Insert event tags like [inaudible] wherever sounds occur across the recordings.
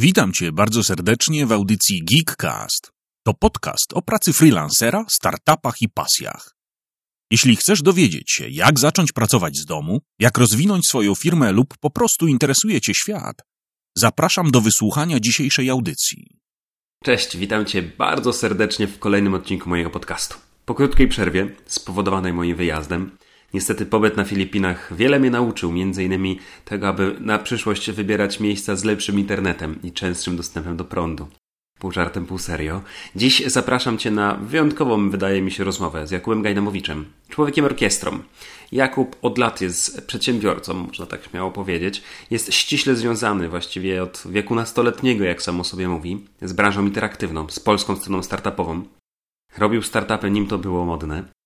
Witam Cię bardzo serdecznie w audycji Geekcast. To podcast o pracy freelancera, startupach i pasjach. Jeśli chcesz dowiedzieć się, jak zacząć pracować z domu, jak rozwinąć swoją firmę lub po prostu interesuje Cię świat, zapraszam do wysłuchania dzisiejszej audycji. Cześć, witam Cię bardzo serdecznie w kolejnym odcinku mojego podcastu. Po krótkiej przerwie, spowodowanej moim wyjazdem, Niestety pobyt na Filipinach wiele mnie nauczył, innymi tego, aby na przyszłość wybierać miejsca z lepszym internetem i częstszym dostępem do prądu. Pół żartem, pół serio. Dziś zapraszam Cię na wyjątkową, wydaje mi się, rozmowę z Jakubem Gajnamowiczem, człowiekiem orkiestrą. Jakub od lat jest przedsiębiorcą, można tak śmiało powiedzieć. Jest ściśle związany, właściwie od wieku nastoletniego, jak samo sobie mówi, z branżą interaktywną, z polską sceną startupową. Robił startupy, nim to było modne.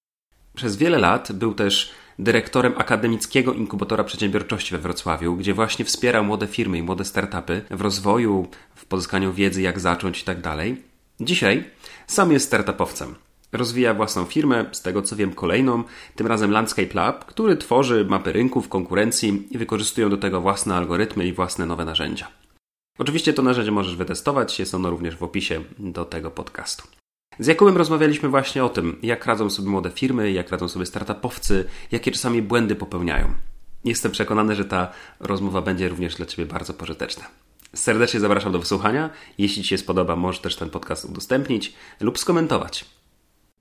Przez wiele lat był też dyrektorem akademickiego inkubatora przedsiębiorczości we Wrocławiu, gdzie właśnie wspierał młode firmy i młode startupy w rozwoju, w pozyskaniu wiedzy, jak zacząć itd. Tak Dzisiaj sam jest startupowcem. Rozwija własną firmę, z tego co wiem kolejną, tym razem Landscape Lab, który tworzy mapy rynków, konkurencji i wykorzystują do tego własne algorytmy i własne nowe narzędzia. Oczywiście to narzędzie możesz wytestować, jest ono również w opisie do tego podcastu. Z Jakubem rozmawialiśmy właśnie o tym, jak radzą sobie młode firmy, jak radzą sobie startupowcy, jakie czasami błędy popełniają. Jestem przekonany, że ta rozmowa będzie również dla Ciebie bardzo pożyteczna. Serdecznie zapraszam do wysłuchania. Jeśli Ci się spodoba, możesz też ten podcast udostępnić lub skomentować.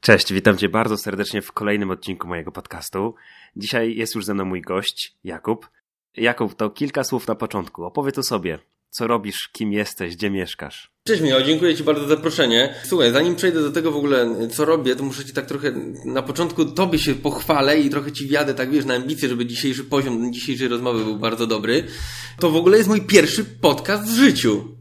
Cześć, witam Cię bardzo serdecznie w kolejnym odcinku mojego podcastu. Dzisiaj jest już ze mną mój gość, Jakub. Jakub, to kilka słów na początku. Opowiedz o sobie. Co robisz, kim jesteś, gdzie mieszkasz? Cześć Michał, dziękuję Ci bardzo za zaproszenie. Słuchaj, zanim przejdę do tego w ogóle, co robię, to muszę Ci tak trochę na początku Tobie się pochwalę i trochę Ci wjadę, tak wiesz, na ambicje, żeby dzisiejszy poziom dzisiejszej rozmowy był bardzo dobry. To w ogóle jest mój pierwszy podcast w życiu.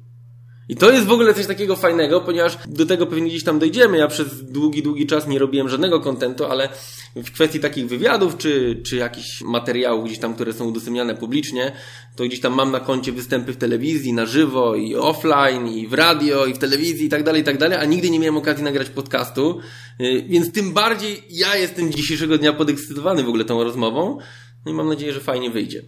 I to jest w ogóle coś takiego fajnego, ponieważ do tego pewnie gdzieś tam dojdziemy. Ja przez długi, długi czas nie robiłem żadnego kontentu, ale w kwestii takich wywiadów, czy, czy jakichś materiałów gdzieś tam, które są udostępniane publicznie, to gdzieś tam mam na koncie występy w telewizji, na żywo i offline, i w radio, i w telewizji, i tak dalej, i tak dalej, a nigdy nie miałem okazji nagrać podcastu, y, więc tym bardziej ja jestem dzisiejszego dnia podekscytowany w ogóle tą rozmową, no i mam nadzieję, że fajnie wyjdzie.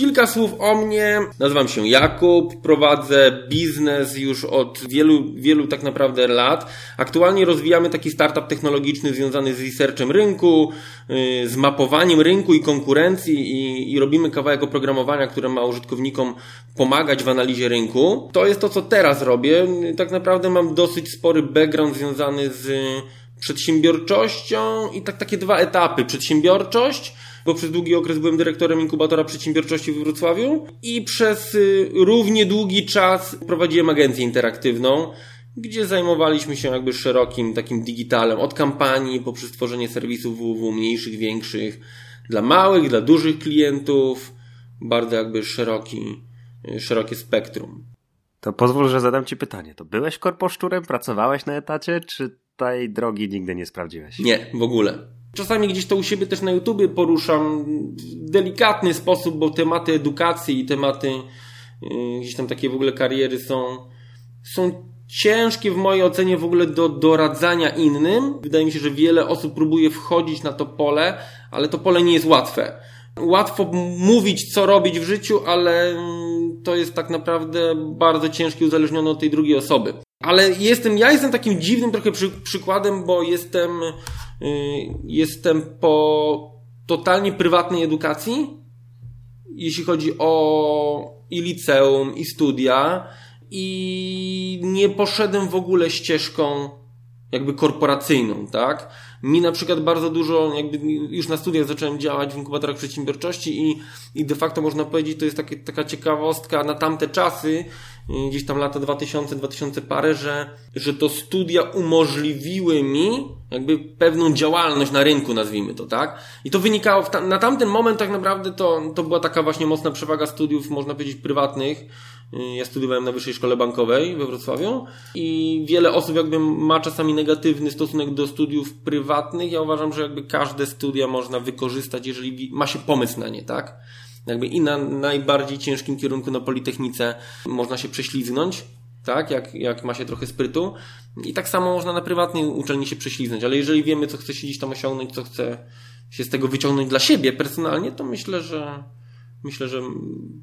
Kilka słów o mnie. Nazywam się Jakub, prowadzę biznes już od wielu, wielu tak naprawdę lat. Aktualnie rozwijamy taki startup technologiczny związany z researchem rynku, y, z mapowaniem rynku i konkurencji i, i robimy kawałek oprogramowania, które ma użytkownikom pomagać w analizie rynku. To jest to, co teraz robię. Tak naprawdę mam dosyć spory background związany z przedsiębiorczością i tak takie dwa etapy. Przedsiębiorczość, bo przez długi okres byłem dyrektorem inkubatora przedsiębiorczości w Wrocławiu i przez y, równie długi czas prowadziłem agencję interaktywną, gdzie zajmowaliśmy się jakby szerokim takim digitalem, od kampanii poprzez tworzenie serwisów www, mniejszych, większych, dla małych, dla dużych klientów, bardzo jakby szeroki, y, szerokie spektrum. To pozwól, że zadam Ci pytanie. To byłeś korposzczurem, pracowałeś na etacie, czy tej drogi nigdy nie sprawdziłeś? Nie, w ogóle. Czasami gdzieś to u siebie też na YouTubie poruszam w delikatny sposób, bo tematy edukacji i tematy yy, gdzieś tam takie w ogóle kariery są, są ciężkie w mojej ocenie w ogóle do doradzania innym. Wydaje mi się, że wiele osób próbuje wchodzić na to pole, ale to pole nie jest łatwe. Łatwo mówić, co robić w życiu, ale to jest tak naprawdę bardzo ciężkie uzależnione od tej drugiej osoby. Ale jestem, ja jestem takim dziwnym trochę przy, przykładem, bo jestem, jestem po totalnie prywatnej edukacji, jeśli chodzi o i liceum, i studia, i nie poszedłem w ogóle ścieżką jakby korporacyjną, tak? Mi na przykład bardzo dużo, jakby już na studiach zacząłem działać w inkubatorach przedsiębiorczości i, i de facto można powiedzieć, to jest takie, taka ciekawostka na tamte czasy, y, gdzieś tam lata 2000, 2000 parę, że, że to studia umożliwiły mi jakby pewną działalność na rynku, nazwijmy to, tak? I to wynikało, ta, na tamten moment tak naprawdę to, to była taka właśnie mocna przewaga studiów, można powiedzieć, prywatnych, ja studiowałem na Wyższej Szkole Bankowej we Wrocławiu i wiele osób jakby ma czasami negatywny stosunek do studiów prywatnych. Ja uważam, że jakby każde studia można wykorzystać, jeżeli ma się pomysł na nie, tak? Jakby i na najbardziej ciężkim kierunku na Politechnice można się prześlizgnąć, tak? Jak, jak ma się trochę sprytu. I tak samo można na prywatnej uczelni się prześlizgnąć, ale jeżeli wiemy, co chce się gdzieś tam osiągnąć, co chce się z tego wyciągnąć dla siebie personalnie, to myślę, że myślę, że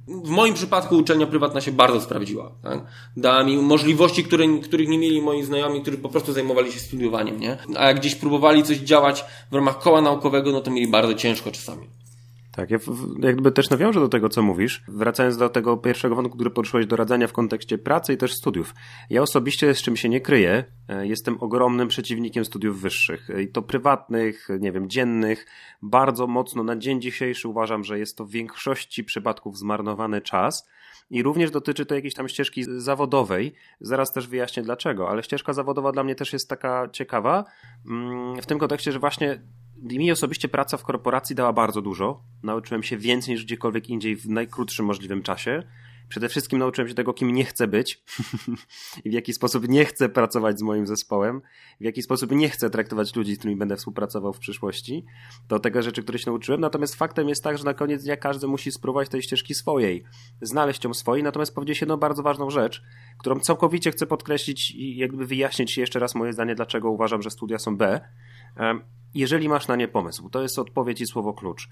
w moim przypadku uczelnia prywatna się bardzo sprawdziła. Tak? Dała mi możliwości, które, których nie mieli moi znajomi, którzy po prostu zajmowali się studiowaniem. Nie? A jak gdzieś próbowali coś działać w ramach koła naukowego, no to mieli bardzo ciężko czasami. Tak, ja jakby też nawiążę do tego, co mówisz, wracając do tego pierwszego wątku, który poruszyłeś, doradzania w kontekście pracy i też studiów. Ja osobiście, z czym się nie kryję, e, jestem ogromnym przeciwnikiem studiów wyższych e, i to prywatnych, nie wiem, dziennych. Bardzo mocno na dzień dzisiejszy uważam, że jest to w większości przypadków zmarnowany czas. I również dotyczy to jakiejś tam ścieżki zawodowej. Zaraz też wyjaśnię dlaczego, ale ścieżka zawodowa dla mnie też jest taka ciekawa mm, w tym kontekście, że właśnie mi osobiście praca w korporacji dała bardzo dużo. Nauczyłem się więcej niż gdziekolwiek indziej w najkrótszym możliwym czasie. Przede wszystkim nauczyłem się tego, kim nie chcę być [laughs] i w jaki sposób nie chcę pracować z moim zespołem, w jaki sposób nie chcę traktować ludzi, z którymi będę współpracował w przyszłości. To tego rzeczy, które się nauczyłem. Natomiast faktem jest tak, że na koniec dnia każdy musi spróbować tej ścieżki swojej, znaleźć ją swojej. Natomiast powiedzieć jedną bardzo ważną rzecz, którą całkowicie chcę podkreślić i jakby wyjaśnić jeszcze raz moje zdanie, dlaczego uważam, że studia są B jeżeli masz na nie pomysł. To jest odpowiedź i słowo klucz.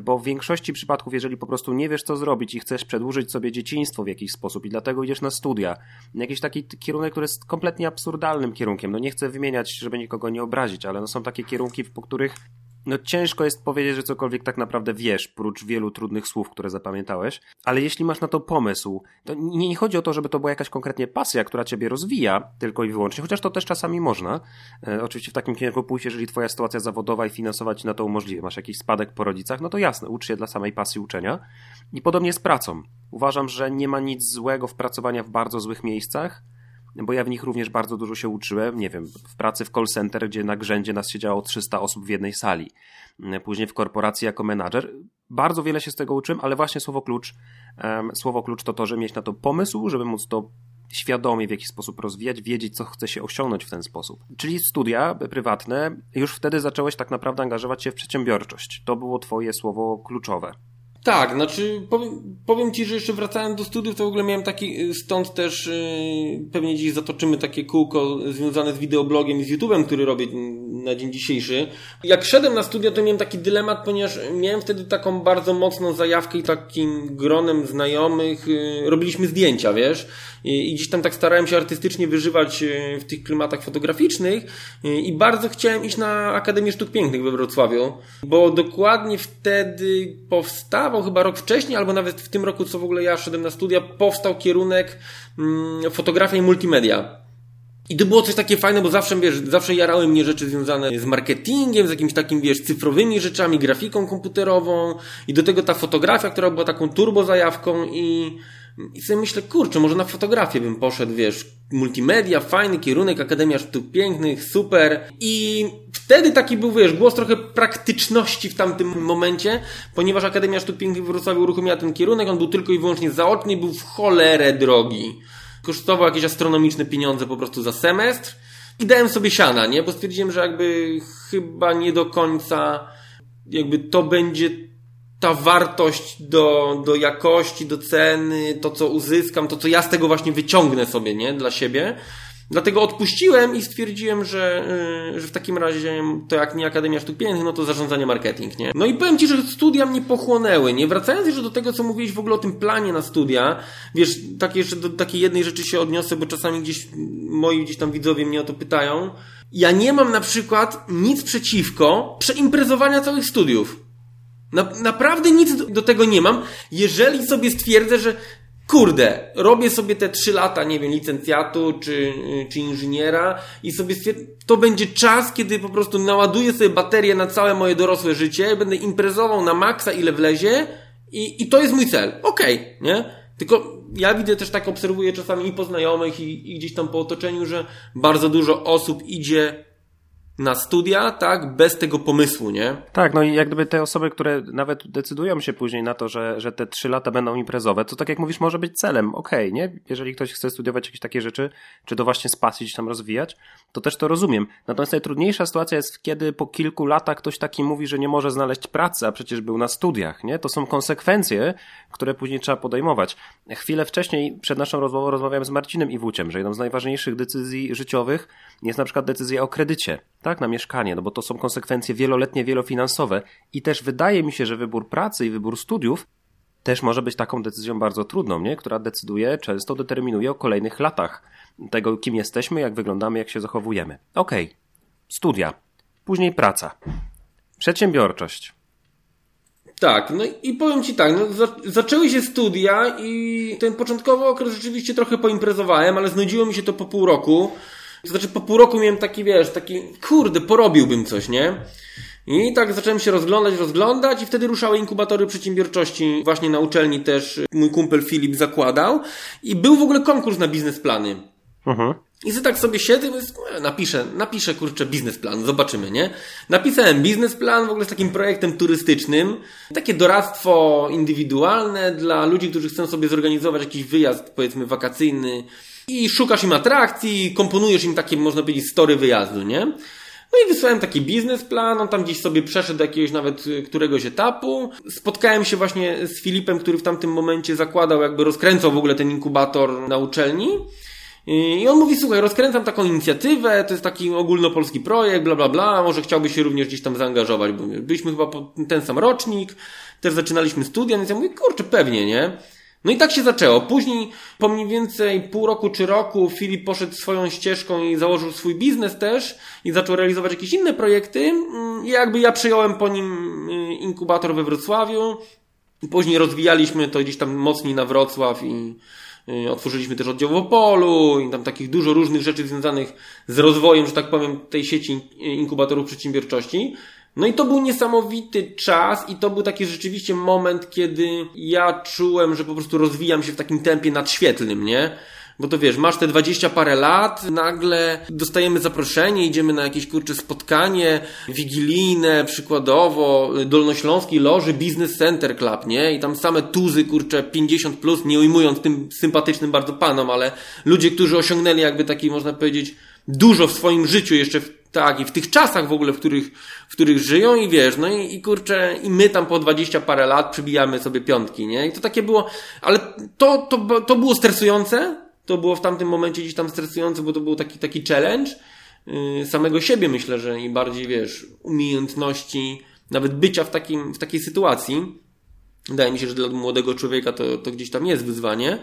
Bo w większości przypadków, jeżeli po prostu nie wiesz, co zrobić i chcesz przedłużyć sobie dzieciństwo w jakiś sposób i dlatego idziesz na studia, jakiś taki kierunek, który jest kompletnie absurdalnym kierunkiem. No nie chcę wymieniać, żeby nikogo nie obrazić, ale no są takie kierunki, po których no ciężko jest powiedzieć, że cokolwiek tak naprawdę wiesz, prócz wielu trudnych słów, które zapamiętałeś, ale jeśli masz na to pomysł, to nie, nie chodzi o to, żeby to była jakaś konkretnie pasja, która ciebie rozwija tylko i wyłącznie, chociaż to też czasami można. E, oczywiście w takim kierunku pójść, jeżeli twoja sytuacja zawodowa i finansowa ci na to umożliwia, masz jakiś spadek po rodzicach, no to jasne, ucz się dla samej pasji uczenia. I podobnie z pracą. Uważam, że nie ma nic złego w pracowania w bardzo złych miejscach, bo ja w nich również bardzo dużo się uczyłem. Nie wiem, w pracy w call center, gdzie na grzędzie nas siedziało 300 osób w jednej sali. Później w korporacji jako menadżer. Bardzo wiele się z tego uczyłem, ale właśnie słowo klucz, słowo klucz to to, że mieć na to pomysł, żeby móc to świadomie w jakiś sposób rozwijać, wiedzieć, co chce się osiągnąć w ten sposób. Czyli studia prywatne, już wtedy zacząłeś tak naprawdę angażować się w przedsiębiorczość. To było twoje słowo kluczowe. Tak, znaczy powiem, powiem Ci, że jeszcze wracając do studiów, to w ogóle miałem taki, y, stąd też yy, pewnie dziś zatoczymy takie kółko związane z wideoblogiem i z YouTube'em, który robię na dzień dzisiejszy. Jak szedłem na studia, to miałem taki dylemat, ponieważ miałem wtedy taką bardzo mocną zajawkę i takim gronem znajomych yy, robiliśmy zdjęcia, wiesz, i, i gdzieś tam tak starałem się artystycznie wyżywać yy, w tych klimatach fotograficznych yy, i bardzo chciałem iść na Akademię Sztuk Pięknych we Wrocławiu, bo dokładnie wtedy powstawał chyba rok wcześniej, albo nawet w tym roku, co w ogóle ja szedłem na studia, powstał kierunek mm, fotografia i multimedia. I to było coś takie fajne, bo zawsze, wiesz, zawsze jarały mnie rzeczy związane z marketingiem, z jakimiś takim, wiesz, cyfrowymi rzeczami, grafiką komputerową i do tego ta fotografia, która była taką turbo zajawką i, i sobie myślę, kurczę, może na fotografię bym poszedł, wiesz, multimedia, fajny kierunek, Akademia Sztuk Pięknych, super. I wtedy taki był, wiesz, głos trochę praktyczności w tamtym momencie, ponieważ Akademia Sztuk Pięknych w Wrocławiu uruchomiła ten kierunek, on był tylko i wyłącznie zaoczny i był w cholerę drogi. Kosztował jakieś astronomiczne pieniądze po prostu za semestr. I dałem sobie siana, nie? Bo stwierdziłem, że jakby chyba nie do końca jakby to będzie ta wartość do, do jakości, do ceny, to co uzyskam, to co ja z tego właśnie wyciągnę sobie, nie, dla siebie. Dlatego odpuściłem i stwierdziłem, że, yy, że w takim razie to jak nie Akademia Sztuk Pięknych, no to zarządzanie marketing, nie? No i powiem Ci, że studia mnie pochłonęły, nie? Wracając jeszcze do tego, co mówiłeś w ogóle o tym planie na studia, wiesz, tak jeszcze do takiej jednej rzeczy się odniosę, bo czasami gdzieś moi gdzieś tam widzowie mnie o to pytają. Ja nie mam na przykład nic przeciwko przeimprezowania całych studiów. Na, naprawdę nic do, tego nie mam, jeżeli sobie stwierdzę, że kurde, robię sobie te trzy lata, nie wiem, licencjatu czy, czy inżyniera i sobie to będzie czas, kiedy po prostu naładuję sobie baterię na całe moje dorosłe życie, będę imprezował na maksa ile wlezie i, i to jest mój cel. Okej, okay, nie? Tylko ja widzę też tak, obserwuję czasami i po znajomych i, i gdzieś tam po otoczeniu, że bardzo dużo osób idzie na studia, tak, bez tego pomysłu, nie? Tak, no i jak gdyby te osoby, które nawet decydują się później na to, że, że te trzy lata będą imprezowe, to tak jak mówisz, może być celem, okej, okay, nie? Jeżeli ktoś chce studiować jakieś takie rzeczy, czy to właśnie z tam rozwijać, to też to rozumiem. Natomiast najtrudniejsza sytuacja jest, kiedy po kilku latach ktoś taki mówi, że nie może znaleźć pracy, a przecież był na studiach, nie? To są konsekwencje, które później trzeba podejmować. Chwilę wcześniej, przed naszą rozmową, rozmawiałem z Marcinem Iwuciem, że jedną z najważniejszych decyzji życiowych jest na przykład decyzja o kredycie tak, na mieszkanie, no bo to są konsekwencje wieloletnie, wielofinansowe i też wydaje mi się, że wybór pracy i wybór studiów też może być taką decyzją bardzo trudną, nie? która decyduje, często determinuje o kolejnych latach tego, kim jesteśmy, jak wyglądamy, jak się zachowujemy. Okej, okay. studia, później praca, przedsiębiorczość. Tak, no i powiem Ci tak, no, zaczęły się studia i ten początkowy okres rzeczywiście trochę poimprezowałem, ale znudziło mi się to po pół roku. To znaczy po pół roku miałem taki, wiesz, taki, kurde, porobiłbym coś, nie? I tak zacząłem się rozglądać, rozglądać i wtedy ruszały inkubatory przedsiębiorczości. Właśnie na uczelni też mój kumpel Filip zakładał. I był w ogóle konkurs na biznesplany. Mhm. I sobie tak sobie siedzę i napiszę, napiszę kurczę biznesplan, zobaczymy, nie? Napisałem biznesplan w ogóle z takim projektem turystycznym. Takie doradztwo indywidualne dla ludzi, którzy chcą sobie zorganizować jakiś wyjazd, powiedzmy, wakacyjny i szukasz im atrakcji, komponujesz im takie, można powiedzieć, story wyjazdu, nie? No i wysłałem taki biznesplan, on tam gdzieś sobie przeszedł do jakiegoś nawet y, któregoś etapu. Spotkałem się właśnie z Filipem, który w tamtym momencie zakładał, jakby rozkręcał w ogóle ten inkubator na uczelni. I on mówi, słuchaj, rozkręcam taką inicjatywę, to jest taki ogólnopolski projekt, bla, bla, bla, może chciałby się również gdzieś tam zaangażować, byliśmy chyba ten sam rocznik, też zaczynaliśmy studia, więc ja mówię, kurczę, pewnie, nie? No i tak się zaczęło. Później, po mniej więcej pół roku czy roku, Filip poszedł swoją ścieżką i założył swój biznes też i zaczął realizować jakieś inne projekty. Mm, I jakby ja przyjąłem po nim y, inkubator we Wrocławiu. Później rozwijaliśmy to gdzieś tam mocniej na Wrocław i y, otworzyliśmy też oddział w Opolu i tam takich dużo różnych rzeczy związanych z rozwojem, że tak powiem, tej sieci inkubatorów przedsiębiorczości. No i to był niesamowity czas i to był taki rzeczywiście moment, kiedy ja czułem, że po prostu rozwijam się w takim tempie nadświetlnym, nie? Bo to wiesz, masz te dwadzieścia parę lat, nagle dostajemy zaproszenie, idziemy na jakieś kurcze spotkanie wigilijne, przykładowo, Dolnośląskiej Loży Business Center Club, nie? I tam same tuzy, kurcze, 50 plus, nie ujmując tym sympatycznym bardzo panom, ale ludzie, którzy osiągnęli jakby taki, można powiedzieć, dużo w swoim życiu jeszcze w, tak i w tych czasach w ogóle, w których, w których żyją i wiesz, no i, i kurczę, i my tam po dwadzieścia parę lat przybijamy sobie piątki, nie? I to takie było, ale to, to, to było stresujące, to było w tamtym momencie gdzieś tam stresujące, bo to był taki, taki challenge yy, samego siebie myślę, że i bardziej, wiesz, umiejętności, nawet bycia w takim, w takiej sytuacji. Wydaje mi się, że dla młodego człowieka to, to gdzieś tam jest wyzwanie.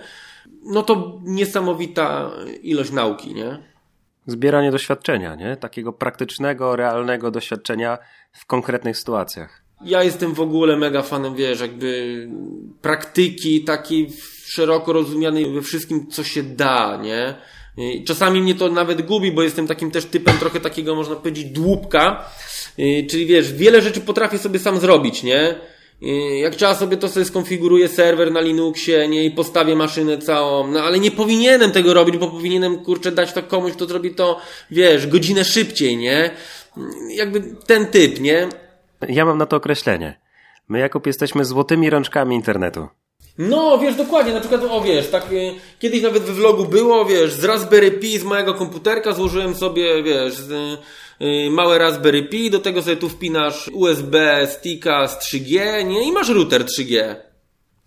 No to niesamowita ilość nauki, nie? Zbieranie doświadczenia, nie? Takiego praktycznego, realnego doświadczenia w konkretnych sytuacjach. Ja jestem w ogóle mega fanem, wiesz, jakby praktyki takiej szeroko rozumianej we wszystkim, co się da, nie? Czasami mnie to nawet gubi, bo jestem takim też typem trochę takiego, można powiedzieć, dłupka. Czyli wiesz, wiele rzeczy potrafię sobie sam zrobić, nie? Jak trzeba sobie to sobie skonfiguruję serwer na Linuxie, nie, i postawię maszynę całą, no ale nie powinienem tego robić, bo powinienem, kurczę, dać to komuś, kto zrobi to, wiesz, godzinę szybciej, nie? Jakby ten typ, nie? Ja mam na to określenie. My Jakub jesteśmy złotymi rączkami internetu. No, wiesz, dokładnie, na przykład, o wiesz, tak y, kiedyś nawet we vlogu było, wiesz, z Raspberry Pi z mojego komputerka złożyłem sobie, wiesz, z, y, małe Raspberry Pi, do tego sobie tu wpinasz USB sticka z 3G, nie? I masz router 3G.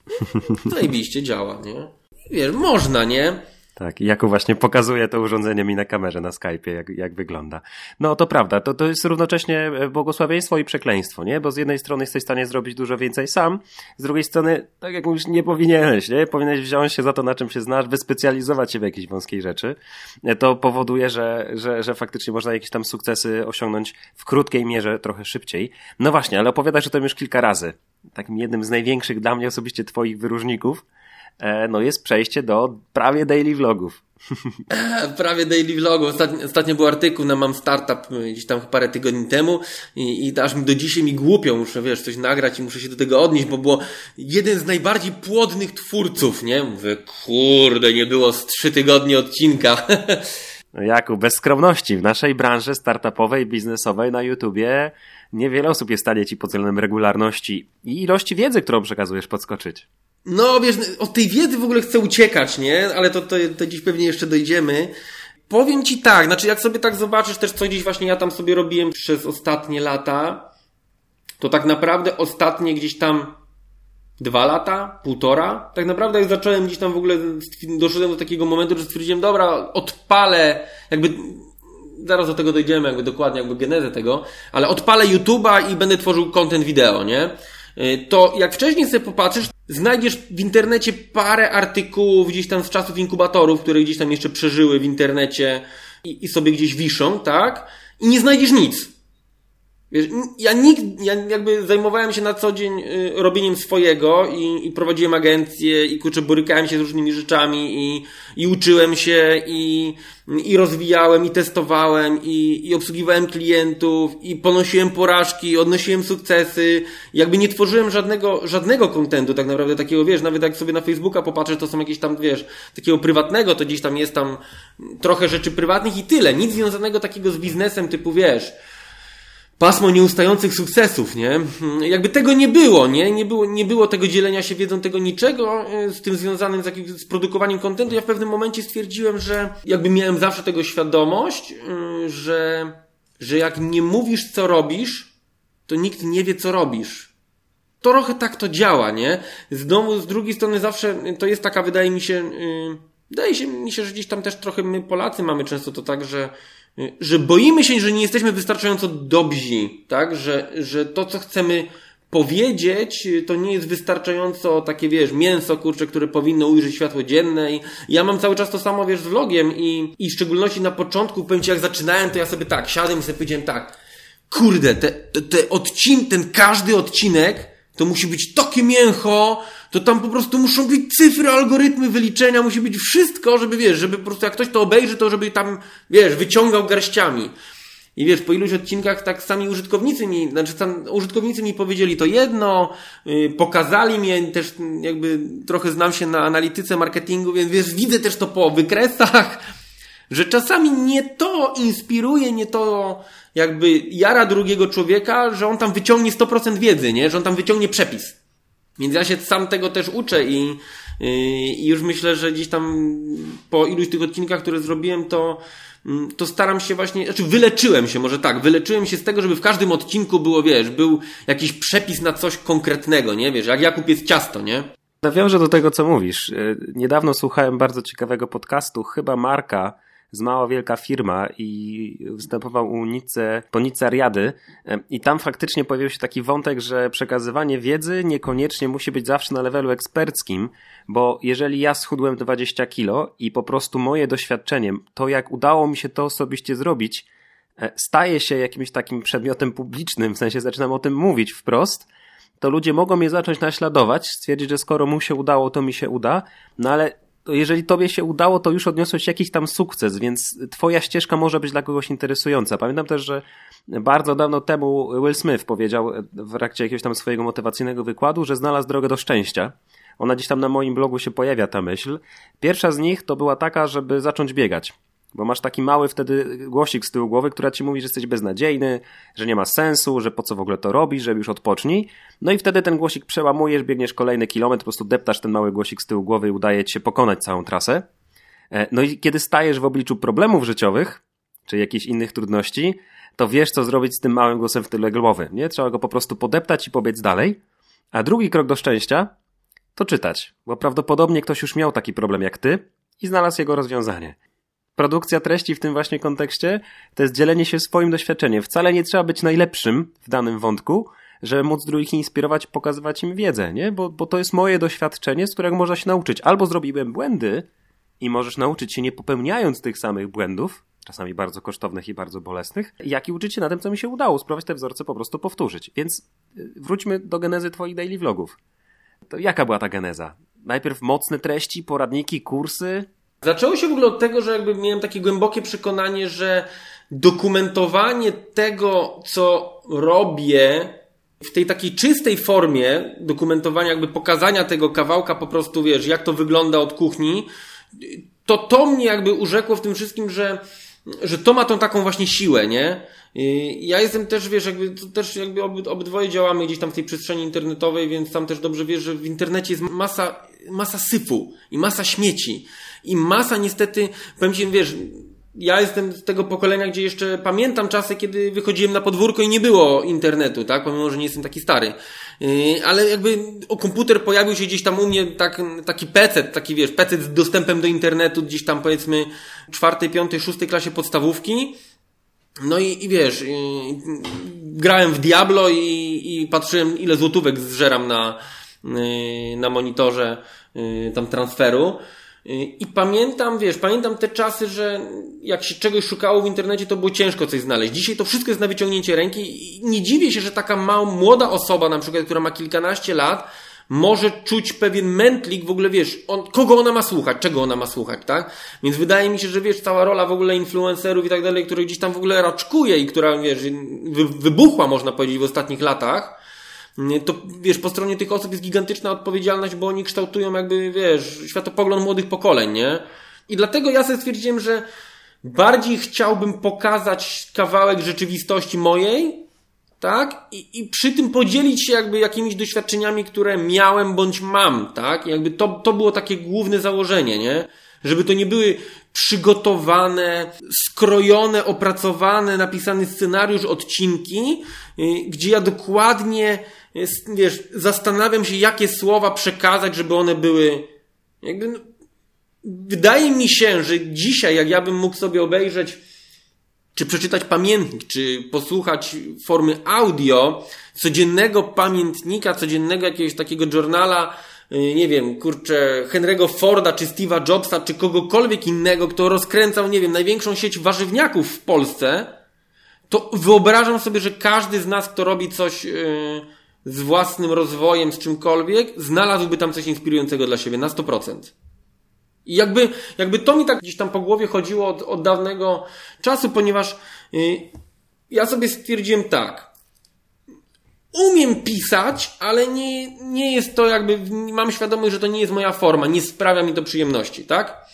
[laughs] Zajebiście działa, nie? Wiesz, można, nie? Tak, i Jakub właśnie pokazuje to urządzenie mi na kamerze, na Skype'ie, jak, jak wygląda. No to prawda, to, to jest równocześnie e, błogosławieństwo i przekleństwo, nie? Bo z jednej strony jesteś w stanie zrobić dużo więcej sam, z drugiej strony, tak jak mówisz, nie powinieneś, nie? Powinieneś wziąć się za to, na czym się znasz, wyspecjalizować się w jakiejś wąskiej rzeczy. E, to powoduje, że, że, że faktycznie można jakieś tam sukcesy osiągnąć w krótkiej mierze trochę szybciej. No właśnie, ale opowiadasz o tym już kilka razy. Takim jednym z największych dla mnie osobiście twoich wyróżników no jest przejście do prawie daily vlogów. [laughs] prawie daily vlogów. Ostatnio, ostatnio był artykuł na Mam Startup gdzieś tam parę tygodni temu i, i aż mi do dzisiaj mi głupio, muszę wiesz, coś nagrać i muszę się do tego odnieść, bo było jeden z najbardziej płodnych twórców, nie? Mówię, kurde, nie było z trzy tygodnie odcinka. [laughs] No Jakub, bez skromności. W naszej branży startupowej, biznesowej na YouTubie niewiele osób jest w stanie ci pod względem regularności i ilości wiedzy, którą przekazujesz, podskoczyć. No, wiesz, od tej wiedzy w ogóle chcę uciekać, nie? Ale to, to, to dziś pewnie jeszcze dojdziemy. Powiem ci tak, znaczy jak sobie tak zobaczysz też, co gdzieś właśnie ja tam sobie robiłem przez ostatnie lata, to tak naprawdę ostatnie gdzieś tam dwa lata, półtora, tak naprawdę jak zacząłem gdzieś tam w ogóle, doszedłem do takiego momentu, że stwierdziłem, dobra, odpalę, jakby zaraz do tego dojdziemy, jakby dokładnie, jakby genezę tego, ale odpalę YouTube'a i będę tworzył content wideo, nie? Y, to jak wcześniej sobie popatrzysz, znajdziesz w internecie parę artykułów gdzieś tam z czasów inkubatorów, które gdzieś tam jeszcze przeżyły w internecie i, i sobie gdzieś wiszą, tak? I nie znajdziesz nic. Wiesz, ja nikt, ja jakby zajmowałem się na co dzień y, robieniem swojego i, i prowadziłem agencję i kurczę, borykałem się z różnymi rzeczami i, i uczyłem się i, i rozwijałem i testowałem i, i obsługiwałem klientów i ponosiłem porażki, odnosiłem sukcesy. Jakby nie tworzyłem żadnego, żadnego kontentu tak naprawdę takiego, wiesz, nawet jak sobie na Facebooka popatrzę, to są jakieś tam, wiesz, takiego prywatnego, to gdzieś tam jest tam trochę rzeczy prywatnych i tyle. Nic związanego takiego z biznesem typu, wiesz, pasmo nieustających sukcesów, nie? Jakby tego nie było, nie? Nie było, nie było tego dzielenia się wiedzą, tego niczego e, z tym związanym z, jakimś, z produkowaniem kontentu. Ja w pewnym momencie stwierdziłem, że jakby miałem zawsze tego świadomość, e, że, że jak nie mówisz, co robisz, to nikt nie wie, co robisz. To trochę tak to działa, nie? Z domu, z drugiej strony zawsze to jest taka, wydaje mi się, yy, wydaje się, mi się, że gdzieś tam też trochę my Polacy mamy często to tak, że że boimy się, że nie jesteśmy wystarczająco dobrzy, tak? Że, że to, co chcemy powiedzieć, to nie jest wystarczająco takie, wiesz, mięso, kurcze, które powinno ujrzeć światło dzienne i ja mam cały czas to samo, wiesz, z vlogiem i, i w szczególności na początku, powiem Ci, jak zaczynałem, to ja sobie tak, siadłem i sobie powiedziałem tak, kurde, te, te, te odcin, ten każdy odcinek to musi być takie mięcho, to tam po prostu muszą być cyfry, algorytmy, wyliczenia, musi być wszystko, żeby wiesz, żeby po prostu jak ktoś to obejrzy, to żeby tam, wiesz, wyciągał garściami. I wiesz, po iluś odcinkach tak sami użytkownicy mi, znaczy tam użytkownicy mi powiedzieli to jedno, yy, pokazali mnie, też jakby trochę znam się na analityce marketingu, więc wiesz, widzę też to po wykresach, [laughs] że czasami nie to inspiruje, nie to jakby jara drugiego człowieka, że on tam wyciągnie 100% wiedzy, nie? Że on tam wyciągnie przepis. Więc ja się sam tego też uczę i, i już myślę, że gdzieś tam po iluś tych odcinkach, które zrobiłem, to, mm, to staram się właśnie, znaczy wyleczyłem się, może tak, wyleczyłem się z tego, żeby w każdym odcinku było, wiesz, był jakiś przepis na coś konkretnego, nie? Wiesz, jak Jakub jest ciasto, nie? Nawiążę do tego, co mówisz. Niedawno słuchałem bardzo ciekawego podcastu, chyba Marka, z mała wielka firma i występował u Nice, po Nicariady i tam faktycznie pojawił się taki wątek, że przekazywanie wiedzy niekoniecznie musi być zawsze na levelu eksperckim, bo jeżeli ja schudłem 20 kilo i po prostu moje doświadczenie, to jak udało mi się to osobiście zrobić, e, staje się jakimś takim przedmiotem publicznym, w sensie zaczynam o tym mówić wprost, to ludzie mogą mnie zacząć naśladować, stwierdzić, że skoro mu się udało, to mi się uda, no ale jeżeli tobie się udało, to już odniosłeś jakiś tam sukces, więc twoja ścieżka może być dla kogoś interesująca. Pamiętam też, że bardzo dawno temu Will Smith powiedział w trakcie jakiegoś tam swojego motywacyjnego wykładu, że znalazł drogę do szczęścia. Ona gdzieś tam na moim blogu się pojawia ta myśl. Pierwsza z nich to była taka, żeby zacząć biegać. Bo masz taki mały wtedy głosik z tyłu głowy, która ci mówi, że jesteś beznadziejny, że nie ma sensu, że po co w ogóle to robisz, że już odpocznij. No i wtedy ten głosik przełamujesz, biegniesz kolejny kilometr, po prostu deptasz ten mały głosik z tyłu głowy i udaje ci się pokonać całą trasę. E, no i kiedy stajesz w obliczu problemów życiowych, czy jakichś innych trudności, to wiesz, co zrobić z tym małym głosem w tyle głowy. Nie? Trzeba go po prostu podeptać i pobiec dalej. A drugi krok do szczęścia to czytać, bo prawdopodobnie ktoś już miał taki problem jak ty i znalazł jego rozwiązanie. Produkcja treści w tym właśnie kontekście to jest dzielenie się swoim doświadczeniem. Wcale nie trzeba być najlepszym w danym wątku, żeby móc drugich inspirować, pokazywać im wiedzę, nie? Bo, bo to jest moje doświadczenie, z którego można się nauczyć. Albo zrobiłem błędy i możesz nauczyć się nie popełniając tych samych błędów, czasami bardzo kosztownych i bardzo bolesnych, jak i uczyć się na tym, co mi się udało, spróbować te wzorce po prostu powtórzyć. Więc y, wróćmy do genezy twoich daily vlogów. To jaka była ta geneza? Najpierw mocne treści, poradniki, kursy? Zaczęło się w ogóle od tego, że jakby miałem takie głębokie przekonanie, że dokumentowanie tego, co robię w tej takiej czystej formie dokumentowania, jakby pokazania tego kawałka po prostu, wiesz, jak to wygląda od kuchni, to to mnie jakby urzekło w tym wszystkim, że że to ma tą taką właśnie siłę, nie? Ja jestem też, wiesz, jakby, też jakby obydwoje działamy gdzieś tam w tej przestrzeni internetowej, więc tam też dobrze wiesz, że w internecie jest masa, masa syfu i masa śmieci i masa niestety, powiem ci, wiesz, ja jestem z tego pokolenia, gdzie jeszcze pamiętam czasy, kiedy wychodziłem na podwórko i nie było internetu, tak? Pomimo, że nie jestem taki stary. Yy, ale jakby o komputer pojawił się gdzieś tam u mnie tak, taki PC, taki wiesz, PC z dostępem do internetu gdzieś tam powiedzmy czwartej, piątej, szóstej klasie podstawówki. No i, i wiesz, yy, grałem w Diablo i, i patrzyłem ile złotówek zżeram na, yy, na monitorze tam transferu. I pamiętam, wiesz, pamiętam te czasy, że jak się czegoś szukało w internecie, to było ciężko coś znaleźć. Dzisiaj to wszystko jest na wyciągnięcie ręki i nie dziwię się, że taka mała, młoda osoba, na przykład, która ma kilkanaście lat, może czuć pewien mętlik, w ogóle wiesz, on, kogo ona ma słuchać, czego ona ma słuchać, tak? Więc wydaje mi się, że wiesz, cała rola w ogóle influencerów i tak dalej, która gdzieś tam w ogóle raczkuje i która, wiesz, wybuchła, można powiedzieć, w ostatnich latach, to wiesz, po stronie tych osób jest gigantyczna odpowiedzialność, bo oni kształtują jakby, wiesz, światopogląd młodych pokoleń, nie? I dlatego ja sobie stwierdziłem, że bardziej chciałbym pokazać kawałek rzeczywistości mojej, tak? I, I przy tym podzielić się jakby jakimiś doświadczeniami, które miałem bądź mam, tak? I jakby to, to było takie główne założenie, nie? Żeby to nie były przygotowane, skrojone, opracowane, napisany scenariusz, odcinki, y, gdzie ja dokładnie jest, wiesz, zastanawiam się, jakie słowa przekazać, żeby one były jakby, no, wydaje mi się, że dzisiaj, jak ja bym mógł sobie obejrzeć, czy przeczytać pamiętnik, czy posłuchać formy audio codziennego pamiętnika, codziennego jakiegoś takiego journala, y, nie wiem, kurczę, Henry'ego Forda, czy Steve'a Jobsa, czy kogokolwiek innego, kto rozkręcał, nie wiem, największą sieć warzywniaków w Polsce, to wyobrażam sobie, że każdy z nas, kto robi coś, yy, z własnym rozwojem, z czymkolwiek, znalazłby tam coś inspirującego dla siebie na 100%. I jakby, jakby to mi tak gdzieś tam po głowie chodziło od, od dawnego czasu, ponieważ yy, ja sobie stwierdziłem tak. Umiem pisać, ale nie, nie jest to jakby, mam świadomość, że to nie jest moja forma, nie sprawia mi to przyjemności, tak?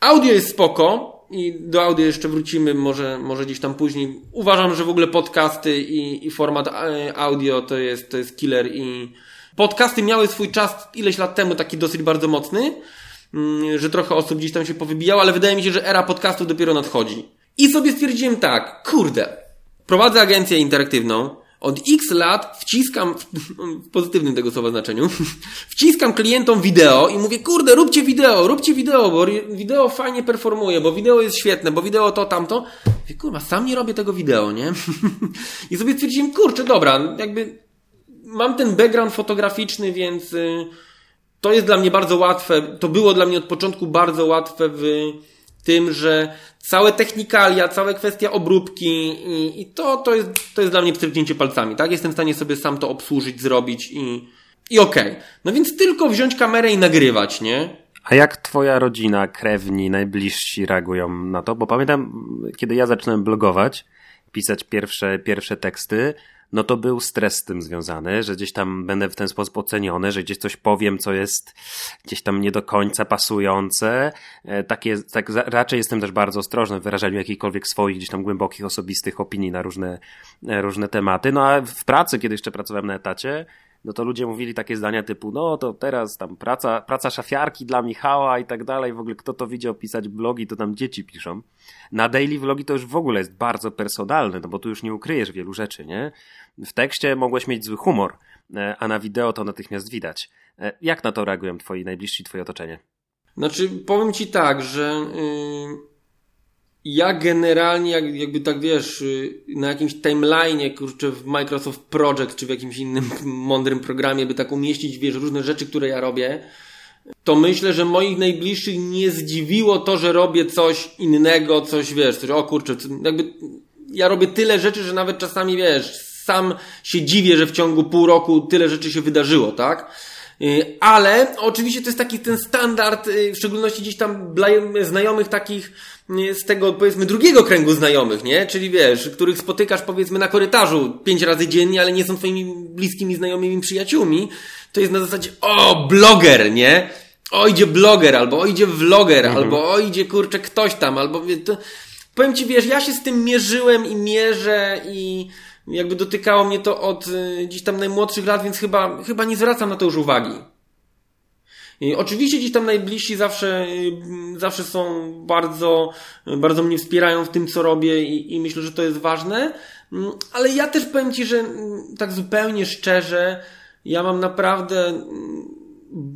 Audio jest spoko, i do audio jeszcze wrócimy, może, może gdzieś tam później. Uważam, że w ogóle podcasty i, i format e, audio to jest, to jest killer i podcasty miały swój czas ileś lat temu taki dosyć bardzo mocny, mm, że trochę osób gdzieś tam się powybijało, ale wydaje mi się, że era podcastów dopiero nadchodzi. I sobie stwierdziłem tak, kurde, prowadzę agencję interaktywną, od x lat wciskam, w pozytywnym tego słowa znaczeniu, [laughs] wciskam klientom wideo i mówię, kurde, róbcie wideo, róbcie wideo, bo wideo fajnie performuje, bo wideo jest świetne, bo wideo to, tamto. I kurwa, sam nie robię tego wideo, nie? [laughs] I sobie stwierdziłem, kurczę, dobra, jakby mam ten background fotograficzny, więc y, to jest dla mnie bardzo łatwe, to było dla mnie od początku bardzo łatwe w tym, że całe technikalia, całe kwestia obróbki i, i, to, to, jest, to jest dla mnie pstryknięcie palcami, tak? Jestem w stanie sobie sam to obsłużyć, zrobić i, i okej. Okay. No więc tylko wziąć kamerę i nagrywać, nie? A jak twoja rodzina, krewni, najbliżsi reagują na to? Bo pamiętam, kiedy ja zaczynałem blogować, pisać pierwsze, pierwsze teksty, no to był stres z tym związany, że gdzieś tam będę w ten sposób oceniony, że gdzieś coś powiem, co jest gdzieś tam nie do końca pasujące. E, takie, tak raczej jestem też bardzo ostrożny w wyrażaniu jakichkolwiek swoich gdzieś tam głębokich, osobistych opinii na różne, e, różne tematy. No a w pracy, kiedy jeszcze pracowałem na etacie, no to ludzie mówili takie zdania typu, no to teraz tam praca, praca szafiarki dla Michała i tak dalej, w ogóle kto to widział pisać blogi, to tam dzieci piszą. Na daily vlogi to już w ogóle jest bardzo personalne, no bo tu już nie ukryjesz wielu rzeczy, nie? W tekście mogłeś mieć zły humor, e, a na wideo to natychmiast widać. E, jak na to reagują twoi najbliżsi, twoje otoczenie? Znaczy, powiem ci tak, że yy, ja generalnie, jak, jakby tak wiesz, yy, na jakimś timeline'ie, kurczę, w Microsoft Project, czy w jakimś innym [laughs] mądrym programie, by tak umieścić, wiesz, różne rzeczy, które ja robię, to myślę, że moich najbliższych nie zdziwiło to, że robię coś innego, coś, wiesz, coś, o kurczę, jakby ja robię tyle rzeczy, że nawet czasami, wiesz, sam się dziwię, że w ciągu pół roku tyle rzeczy się wydarzyło, tak? Y, ale oczywiście to jest taki ten standard, y, w szczególności gdzieś tam znajomych takich y, z tego powiedzmy drugiego kręgu znajomych, nie? Czyli wiesz, których spotykasz powiedzmy na korytarzu pięć razy dziennie, ale nie są twoimi bliskimi znajomymi przyjaciółmi. To jest na zasadzie, o, bloger, nie? O, idzie bloger, albo o, idzie vloger, mhm. albo o, idzie kurczę ktoś tam, albo to, powiem ci, wiesz, ja się z tym mierzyłem i mierzę i jakby dotykało mnie to od y, gdzieś tam najmłodszych lat, więc chyba, chyba nie zwracam na to już uwagi. Oczywiście gdzieś tam najbliżsi zawsze, y, zawsze są bardzo, bardzo mnie wspierają w tym, co robię i, i myślę, że to jest ważne. Mm, ale ja też powiem Ci, że mm, tak zupełnie szczerze, ja mam naprawdę mm,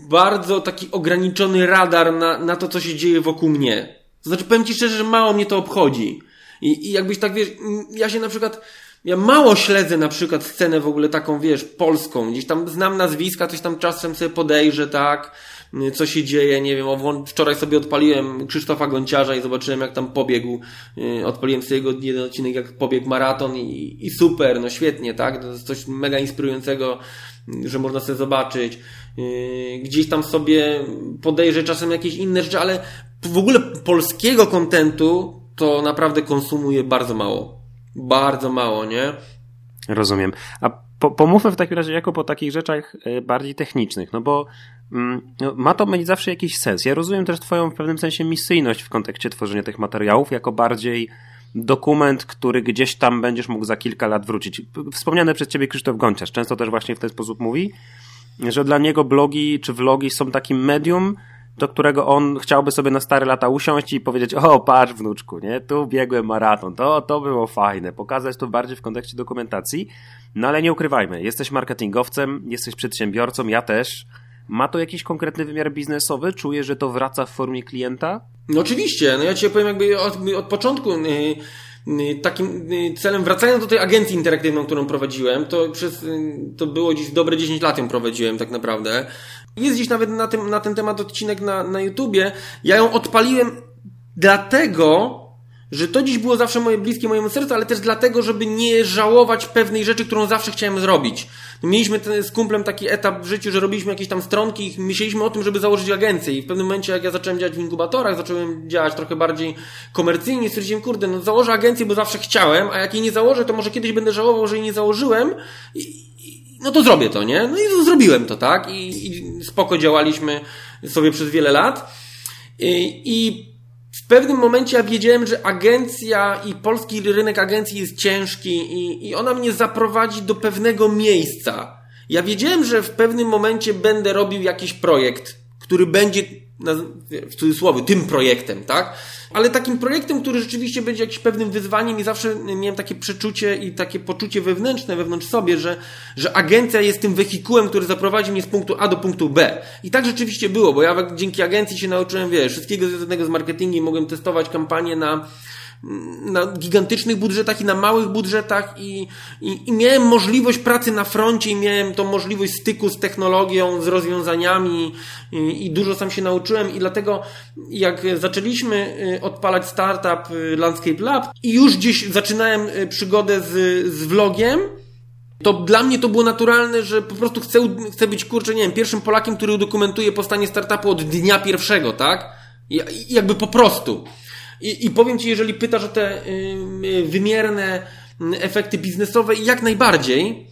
bardzo taki ograniczony radar na, na to, co się dzieje wokół mnie. To znaczy, powiem Ci szczerze, że mało mnie to obchodzi. I, i jakbyś tak wiesz, ja się na przykład, ja mało śledzę na przykład scenę w ogóle taką, wiesz, polską. Gdzieś tam znam nazwiska, coś tam czasem sobie podejrzę, tak, co się dzieje, nie wiem, wczoraj sobie odpaliłem Krzysztofa Gonciarza i zobaczyłem jak tam pobiegł, y, odpaliłem sobie jego jeden odcinek jak pobiegł maraton i, i super, no świetnie, tak, to jest coś mega inspirującego, że można sobie zobaczyć. Y, gdzieś tam sobie podejrzę czasem jakieś inne rzeczy, ale w ogóle polskiego kontentu to naprawdę konsumuję bardzo mało. Bardzo mało, nie? Rozumiem. A po, pomówmy w takim razie jako po takich rzeczach e, bardziej technicznych, no bo mm, no, ma to mieć zawsze jakiś sens. Ja rozumiem też Twoją w pewnym sensie misyjność w kontekście tworzenia tych materiałów jako bardziej dokument, który gdzieś tam będziesz mógł za kilka lat wrócić. Wspomniany przez Ciebie Krzysztof Gonciarz często też właśnie w ten sposób mówi, że dla niego blogi czy vlogi są takim medium, do którego on chciałby sobie na stare lata usiąść i powiedzieć, o patrz wnuczku, nie, tu biegłem maraton, to, to było fajne, pokazać to bardziej w kontekście dokumentacji, no ale nie ukrywajmy, jesteś marketingowcem, jesteś przedsiębiorcą, ja też, ma to jakiś konkretny wymiar biznesowy? Czuję, że to wraca w formie klienta? No oczywiście, no ja ci powiem jakby od, od początku, yy takim celem, wracając do tej agencji interaktywnej, którą prowadziłem, to przez, to było dziś dobre 10 lat ją prowadziłem tak naprawdę. Jest gdzieś nawet na, tym, na ten temat odcinek na, na YouTubie. Ja ją odpaliłem dlatego, że to dziś było zawsze moje bliskie mojemu sercu, ale też dlatego, żeby nie żałować pewnej rzeczy, którą zawsze chciałem zrobić. Mieliśmy ten, z kumplem taki etap w życiu, że robiliśmy jakieś tam stronki i myśleliśmy o tym, żeby założyć agencję i w pewnym momencie, jak ja zacząłem działać w inkubatorach, zacząłem działać trochę bardziej komercyjnie, stwierdziłem, kurde, no założę agencję, bo zawsze chciałem, a jak jej nie założę, to może kiedyś będę żałował, że jej nie założyłem i, no to zrobię to, nie? No i zrobiłem to, tak? I, i spoko działaliśmy sobie przez wiele lat. I, I, w pewnym momencie ja wiedziałem, że agencja i polski rynek agencji jest ciężki i, i ona mnie zaprowadzi do pewnego miejsca. Ja wiedziałem, że w pewnym momencie będę robił jakiś projekt, który będzie w cudzysłowie, tym projektem, tak? Ale takim projektem, który rzeczywiście będzie jakimś pewnym wyzwaniem i zawsze miałem takie przeczucie i takie poczucie wewnętrzne wewnątrz sobie, że, że agencja jest tym wehikułem, który zaprowadzi mnie z punktu A do punktu B. I tak rzeczywiście było, bo ja dzięki agencji się nauczyłem, wiesz, wszystkiego związanego z marketingiem, mogłem testować kampanię na na gigantycznych budżetach i na małych budżetach i, i, i, miałem możliwość pracy na froncie i miałem tą możliwość styku z technologią, z rozwiązaniami i, i dużo sam się nauczyłem i dlatego jak zaczęliśmy y, odpalać startup y, Landscape Lab i już gdzieś zaczynałem y, przygodę z, z vlogiem, to dla mnie to było naturalne, że po prostu chcę, chcę być, kurczę, nie wiem, pierwszym Polakiem, który udokumentuje powstanie startupu od dnia pierwszego, tak? I, jakby po prostu. I, I powiem Ci, jeżeli pytasz o te y, wymierne efekty biznesowe, jak najbardziej.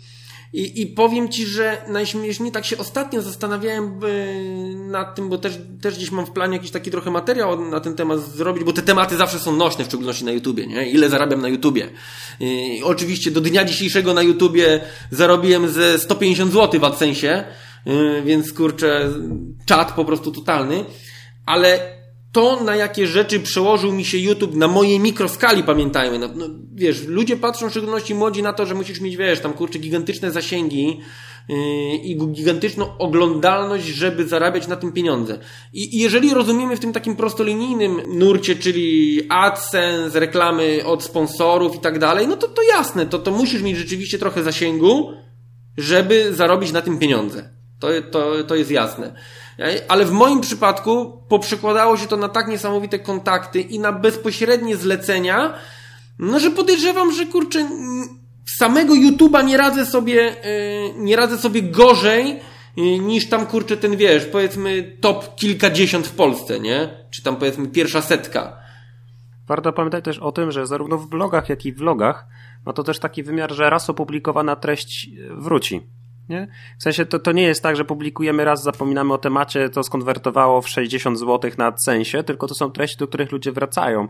I, I powiem Ci, że najśmieszniej tak się ostatnio zastanawiałem y, nad tym, bo też, też gdzieś mam w planie jakiś taki trochę materiał na ten temat zrobić, bo te tematy zawsze są nośne, w szczególności na YouTubie, nie? Ile zarabiam na YouTubie? I oczywiście do dnia dzisiejszego na YouTubie zarobiłem ze 150 zł w AdSensie, y, więc kurczę, czat po prostu totalny, ale to, na jakie rzeczy przełożył mi się YouTube na mojej mikroskali, pamiętajmy. No, no, wiesz, ludzie patrzą w szczególności młodzi na to, że musisz mieć, wiesz, tam kurczę, gigantyczne zasięgi, yy, i gigantyczną oglądalność, żeby zarabiać na tym pieniądze. I, I jeżeli rozumiemy w tym takim prostolinijnym nurcie, czyli AdSense, reklamy od sponsorów i tak dalej, no to to jasne, to, to musisz mieć rzeczywiście trochę zasięgu, żeby zarobić na tym pieniądze. To, to, to jest jasne. Ale w moim przypadku poprzekładało się to na tak niesamowite kontakty i na bezpośrednie zlecenia, no że podejrzewam, że kurczę, samego YouTube'a nie radzę sobie, yy, nie radzę sobie gorzej yy, niż tam kurczę ten wiesz, powiedzmy top kilkadziesiąt w Polsce, nie? Czy tam powiedzmy pierwsza setka. Warto pamiętać też o tym, że zarówno w blogach, jak i w vlogach ma to też taki wymiar, że raz opublikowana treść wróci. Nie? W sensie to, to nie jest tak, że publikujemy raz, zapominamy o temacie, to skonwertowało w 60 zł na sensie, tylko to są treści, do których ludzie wracają.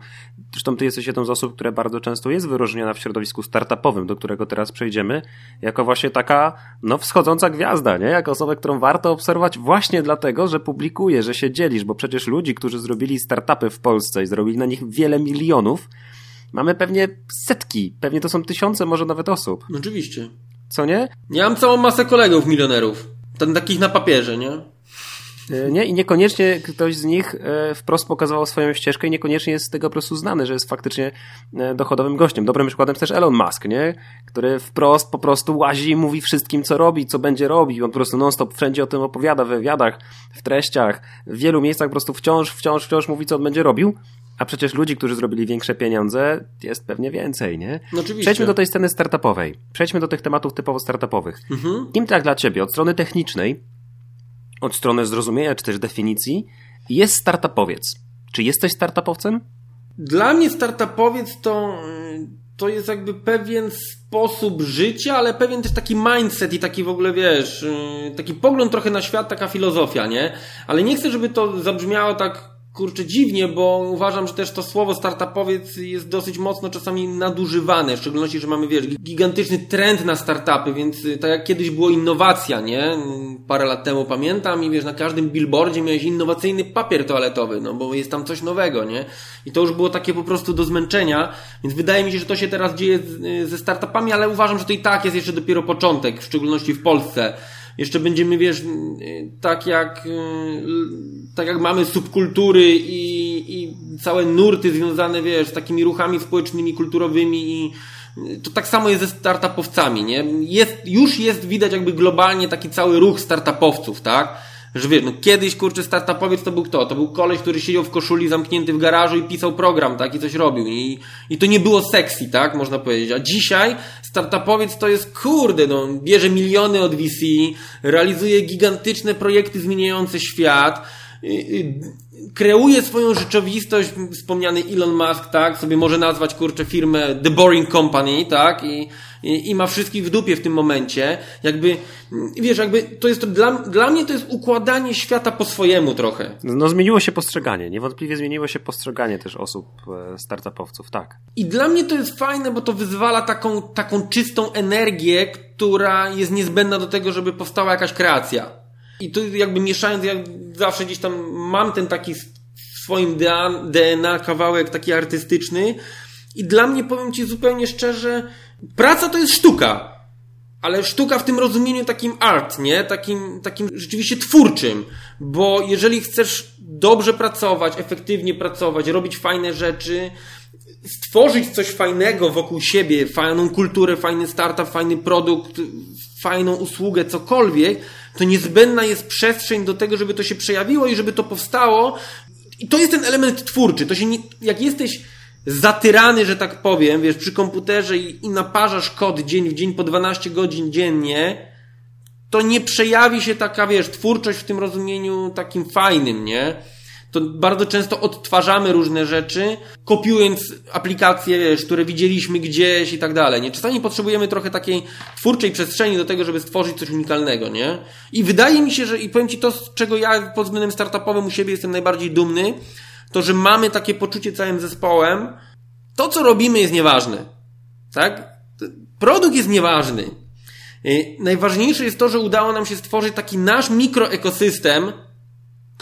Zresztą ty jesteś jedną z osób, które bardzo często jest wyróżniona w środowisku startupowym, do którego teraz przejdziemy, jako właśnie taka no, wschodząca gwiazda, nie? jako osobę, którą warto obserwować właśnie dlatego, że publikuje, że się dzielisz, bo przecież ludzi, którzy zrobili startupy w Polsce i zrobili na nich wiele milionów, mamy pewnie setki, pewnie to są tysiące, może nawet osób. Oczywiście co nie? Ja mam całą masę kolegów milionerów. Ten, takich na papierze, nie? E, nie, i niekoniecznie ktoś z nich e, wprost pokazywał swoją ścieżkę i niekoniecznie jest z tego po prostu znany, że jest faktycznie e, dochodowym gościem. Dobrym przykładem jest też Elon Musk, nie? Który wprost po prostu łazi i mówi wszystkim, co robi, co będzie robił. On po prostu non-stop wszędzie o tym opowiada, w wywiadach, w treściach, w wielu miejscach po prostu wciąż, wciąż, wciąż mówi, co on będzie robił. A przecież ludzi, którzy zrobili większe pieniądze, jest pewnie więcej, nie? No oczywiście. Przejdźmy do tej sceny startupowej. Przejdźmy do tych tematów typowo startupowych. Mhm. Kim tak dla ciebie, od strony technicznej, od strony zrozumienia, czy też definicji, jest startupowiec? Czy jesteś startupowcem? Dla mnie startupowiec to, to jest jakby pewien sposób życia, ale pewien też taki mindset i taki w ogóle, wiesz, taki pogląd trochę na świat, taka filozofia, nie? Ale nie chcę, żeby to zabrzmiało tak kurczę dziwnie, bo uważam, że też to słowo startupowiec jest dosyć mocno czasami nadużywane, w szczególności, że mamy, wiesz, gigantyczny trend na startupy, więc y, tak jak kiedyś było innowacja, nie? Parę lat temu pamiętam i wiesz, na każdym billboardzie miałeś innowacyjny papier toaletowy, no bo jest tam coś nowego, nie? I to już było takie po prostu do zmęczenia, więc wydaje mi się, że to się teraz dzieje y, ze startupami, ale uważam, że to i tak jest jeszcze dopiero początek, w szczególności w Polsce jeszcze będziemy, wiesz, tak jak, tak jak mamy subkultury i, i całe nurty związane, wiesz, z takimi ruchami społecznymi, kulturowymi i to tak samo jest ze startupowcami, nie? Jest, już jest widać jakby globalnie taki cały ruch startupowców, tak? Że wiesz, no kiedyś, kurczę, startupowiec to był kto? To był koleś, który siedział w koszuli zamknięty w garażu i pisał program, tak? I coś robił. I, i to nie było sexy, tak? Można powiedzieć. A dzisiaj startupowiec to jest, kurde, no, bierze miliony od VC, realizuje gigantyczne projekty zmieniające świat, kreuje swoją rzeczywistość, wspomniany Elon Musk, tak, sobie może nazwać, kurczę, firmę The Boring Company, tak, i, i, i ma wszystkich w dupie w tym momencie, jakby, wiesz, jakby, to jest, to dla, dla mnie to jest układanie świata po swojemu trochę. No zmieniło się postrzeganie, niewątpliwie zmieniło się postrzeganie też osób, e, startupowców, tak. I dla mnie to jest fajne, bo to wyzwala taką, taką czystą energię, która jest niezbędna do tego, żeby powstała jakaś kreacja. I tu jakby mieszając, ja zawsze gdzieś tam mam ten taki w swoim DNA kawałek taki artystyczny i dla mnie, powiem Ci zupełnie szczerze, praca to jest sztuka. Ale sztuka w tym rozumieniu takim art, nie? Takim, takim rzeczywiście twórczym. Bo jeżeli chcesz dobrze pracować, efektywnie pracować, robić fajne rzeczy, stworzyć coś fajnego wokół siebie, fajną kulturę, fajny startup, fajny produkt, fajną usługę, cokolwiek, to niezbędna jest przestrzeń do tego, żeby to się przejawiło i żeby to powstało. I to jest ten element twórczy. To się nie, jak jesteś zatyrany, że tak powiem, wiesz, przy komputerze i, i naparzasz kod dzień w dzień po 12 godzin dziennie, to nie przejawi się taka, wiesz, twórczość w tym rozumieniu takim fajnym, nie? To bardzo często odtwarzamy różne rzeczy, kopiując aplikacje, wiesz, które widzieliśmy gdzieś i tak dalej. Nie? Czasami potrzebujemy trochę takiej twórczej przestrzeni do tego, żeby stworzyć coś unikalnego, nie? I wydaje mi się, że i powiem Ci to, z czego ja pod względem startupowym u siebie jestem najbardziej dumny, to, że mamy takie poczucie całym zespołem, to co robimy jest nieważne. Tak? Produkt jest nieważny. Y, najważniejsze jest to, że udało nam się stworzyć taki nasz mikroekosystem,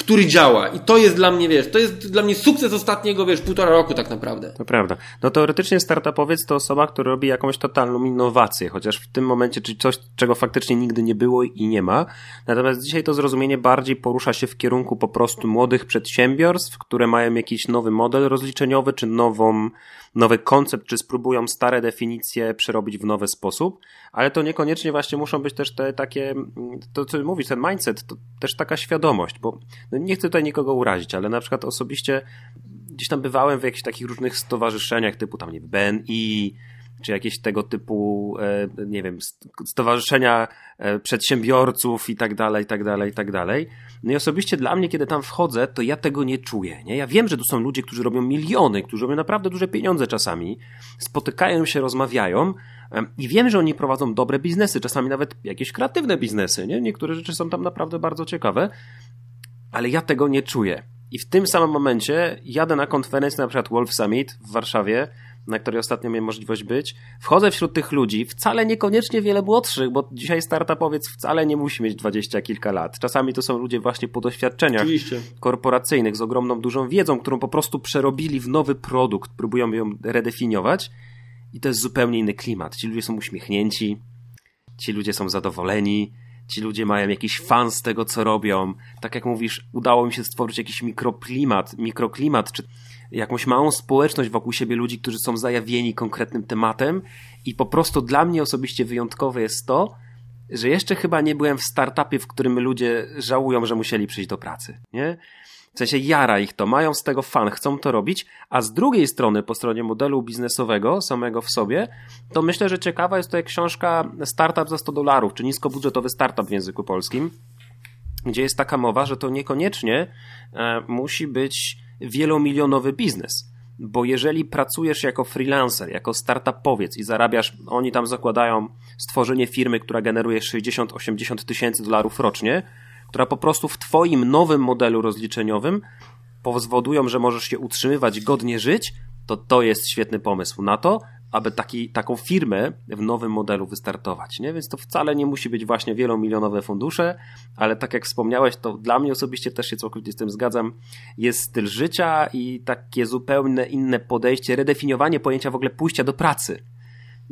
który działa. I to jest dla mnie, wiesz, to jest dla mnie sukces ostatniego, wiesz, półtora roku tak naprawdę. To prawda. No teoretycznie startupowiec to osoba, która robi jakąś totalną innowację, chociaż w tym momencie, czyli coś, czego faktycznie nigdy nie było i nie ma. Natomiast dzisiaj to zrozumienie bardziej porusza się w kierunku po prostu młodych przedsiębiorstw, które mają jakiś nowy model rozliczeniowy, czy nową, nowy koncept, czy spróbują stare definicje przerobić w nowy sposób, ale to niekoniecznie właśnie muszą być też te takie, to co mówisz, ten mindset, to też taka świadomość, bo no nie chcę tutaj nikogo urazić, ale na przykład osobiście gdzieś tam bywałem w jakichś takich różnych stowarzyszeniach typu tam nie BNI, czy jakieś tego typu, e, nie wiem, stowarzyszenia e, przedsiębiorców i tak dalej, i tak dalej, i tak dalej. No i osobiście dla mnie, kiedy tam wchodzę, to ja tego nie czuję. Nie? Ja wiem, że tu są ludzie, którzy robią miliony, którzy robią naprawdę duże pieniądze czasami, spotykają się, rozmawiają i wiem, że oni prowadzą dobre biznesy, czasami nawet jakieś kreatywne biznesy. Nie? Niektóre rzeczy są tam naprawdę bardzo ciekawe, ale ja tego nie czuję. I w tym samym momencie jadę na konferencję, na przykład Wolf Summit w Warszawie, na której ostatnio miałem możliwość być. Wchodzę wśród tych ludzi, wcale niekoniecznie wiele młodszych, bo dzisiaj startupowiec wcale nie musi mieć dwadzieścia kilka lat. Czasami to są ludzie właśnie po doświadczeniach Oczywiście. korporacyjnych, z ogromną, dużą wiedzą, którą po prostu przerobili w nowy produkt, próbują ją redefiniować i to jest zupełnie inny klimat. Ci ludzie są uśmiechnięci, ci ludzie są zadowoleni, ci ludzie mają jakiś fan z tego, co robią. Tak jak mówisz, udało mi się stworzyć jakiś mikroklimat, mikroklimat, czy jakąś małą społeczność wokół siebie ludzi, którzy są zajawieni konkretnym tematem i po prostu dla mnie osobiście wyjątkowe jest to, że jeszcze chyba nie byłem w startupie, w którym ludzie żałują, że musieli przyjść do pracy, nie? W sensie jara ich to, mają z tego fan, chcą to robić, a z drugiej strony, po stronie modelu biznesowego, samego w sobie, to myślę, że ciekawa jest to książka Startup za 100 dolarów, czy niskobudżetowy startup w języku polskim, gdzie jest taka mowa, że to niekoniecznie e, musi być wielomilionowy biznes. Bo jeżeli pracujesz jako freelancer, jako startupowiec i zarabiasz, oni tam zakładają stworzenie firmy, która generuje 60-80 tysięcy dolarów rocznie, która po prostu w Twoim nowym modelu rozliczeniowym powodują, że możesz się utrzymywać, godnie żyć, to to jest świetny pomysł na to, aby taki, taką firmę w nowym modelu wystartować. Nie? Więc to wcale nie musi być właśnie wielomilionowe fundusze, ale tak jak wspomniałeś, to dla mnie osobiście też się całkowicie z tym zgadzam. Jest styl życia i takie zupełnie inne podejście, redefiniowanie pojęcia w ogóle pójścia do pracy.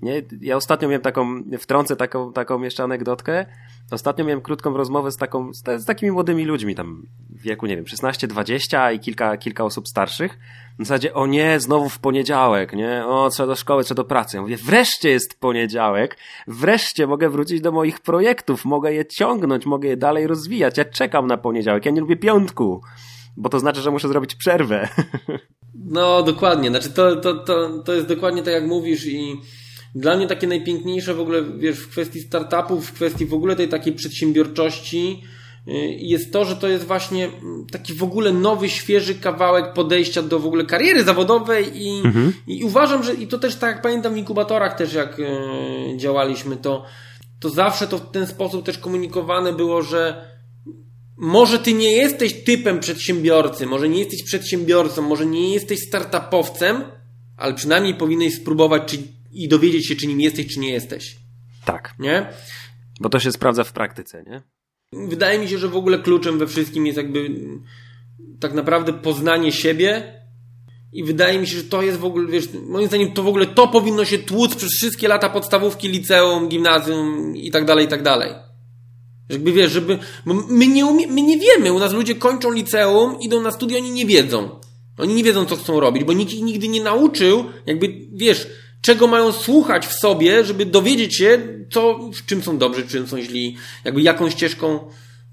Nie? Ja ostatnio miałem taką, wtrącę taką, taką jeszcze anegdotkę. Ostatnio miałem krótką rozmowę z, taką, z, z takimi młodymi ludźmi, tam w wieku, nie wiem, 16-20 i kilka, kilka osób starszych. W zasadzie, o nie, znowu w poniedziałek, nie? O, trzeba do szkoły, trzeba do pracy. Ja mówię, wreszcie jest poniedziałek, wreszcie mogę wrócić do moich projektów, mogę je ciągnąć, mogę je dalej rozwijać. Ja czekam na poniedziałek, ja nie lubię piątku, bo to znaczy, że muszę zrobić przerwę. [laughs] No, dokładnie. Znaczy, to, to, to, to jest dokładnie tak, jak mówisz i dla mnie takie najpiękniejsze w ogóle, wiesz, w kwestii startupów, w kwestii w ogóle tej takiej przedsiębiorczości y, jest to, że to jest właśnie taki w ogóle nowy, świeży kawałek podejścia do w ogóle kariery zawodowej i, mhm. i uważam, że i to też tak jak pamiętam w inkubatorach też jak y, działaliśmy, to, to zawsze to w ten sposób też komunikowane było, że może ty nie jesteś typem przedsiębiorcy, może nie jesteś przedsiębiorcą, może nie jesteś startupowcem, ale przynajmniej powinieneś spróbować, czy i dowiedzieć się, czy nim jesteś, czy nie jesteś. Tak. Nie? Bo to się sprawdza w praktyce, nie? Wydaje mi się, że w ogóle kluczem we wszystkim jest jakby tak naprawdę poznanie siebie i wydaje mi się, że to jest w ogóle, wiesz, moim zdaniem to w ogóle to powinno się tłuc przez wszystkie lata podstawówki, liceum, gimnazjum i tak dalej, i tak dalej. Jakby wiesz, żeby, my nie, umie, my nie wiemy, u nas ludzie kończą liceum, idą na studia, oni nie wiedzą. Oni nie wiedzą, co chcą robić, bo nikt ich nigdy nie nauczył, jakby, wiesz, czego mają słuchać w sobie, żeby dowiedzieć się, co, w czym są dobrzy, czym są źli, jakby jaką ścieżką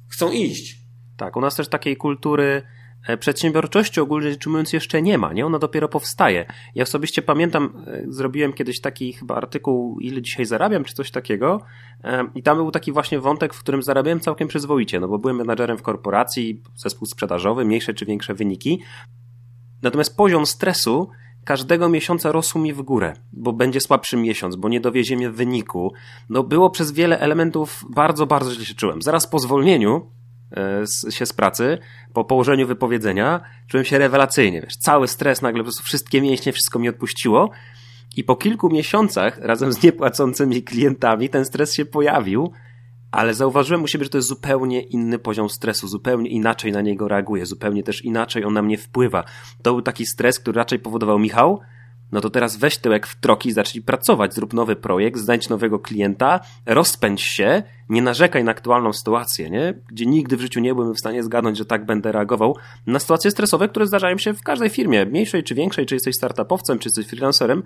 chcą iść. Tak, u nas też takiej kultury e, przedsiębiorczości ogólnie rzecz ujmując jeszcze nie ma, nie? Ona dopiero powstaje. Ja osobiście pamiętam, e, zrobiłem kiedyś taki chyba artykuł, ile dzisiaj zarabiam, czy coś takiego e, i tam był taki właśnie wątek, w którym zarabiałem całkiem przyzwoicie, no bo byłem menadżerem w korporacji, zespół sprzedażowy, mniejsze czy większe wyniki. Natomiast poziom stresu każdego miesiąca rosł mi w górę, bo będzie słabszy miesiąc, bo nie dowieziemy wyniku. No było przez wiele elementów bardzo, bardzo źle się czułem. Zaraz po zwolnieniu e, się z pracy, po położeniu wypowiedzenia, czułem się rewelacyjnie. Wiesz, cały stres, nagle po prostu wszystkie mięśnie, wszystko mi odpuściło. I po kilku miesiącach, razem z niepłacącymi klientami, ten stres się pojawił, ale zauważyłem u siebie, że to jest zupełnie inny poziom stresu, zupełnie inaczej na niego reaguję, zupełnie też inaczej on na mnie wpływa. To był taki stres, który raczej powodował Michał, no to teraz weź tyłek w troki, zacznij pracować, zrób nowy projekt, znajdź nowego klienta, rozpędź się, nie narzekaj na aktualną sytuację, nie? Gdzie nigdy w życiu nie byłem w stanie zgadnąć, że tak będę reagował na sytuacje stresowe, które zdarzają się w każdej firmie, mniejszej czy większej, czy jesteś startupowcem, czy jesteś freelancerem,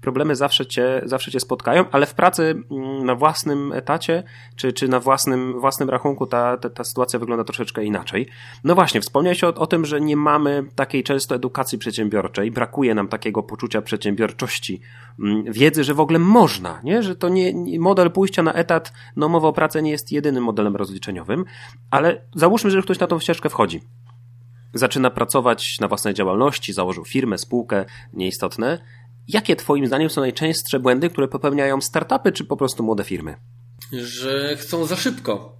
problemy zawsze cię, zawsze cię spotkają, ale w pracy mm, na własnym etacie, czy, czy na własnym, własnym rachunku ta, ta, ta sytuacja wygląda troszeczkę inaczej. No właśnie, wspomniałeś o, o tym, że nie mamy takiej często edukacji przedsiębiorczej, brakuje nam takiego poczucia przedsiębiorczości, wiedzy, że w ogóle można, nie? że to nie, model pójścia na etat, no mowa o pracy nie jest jedynym modelem rozliczeniowym, ale załóżmy, że ktoś na tą ścieżkę wchodzi zaczyna pracować na własnej działalności, założył firmę, spółkę, nieistotne. Jakie Twoim zdaniem są najczęstsze błędy, które popełniają startupy czy po prostu młode firmy? Że chcą za szybko.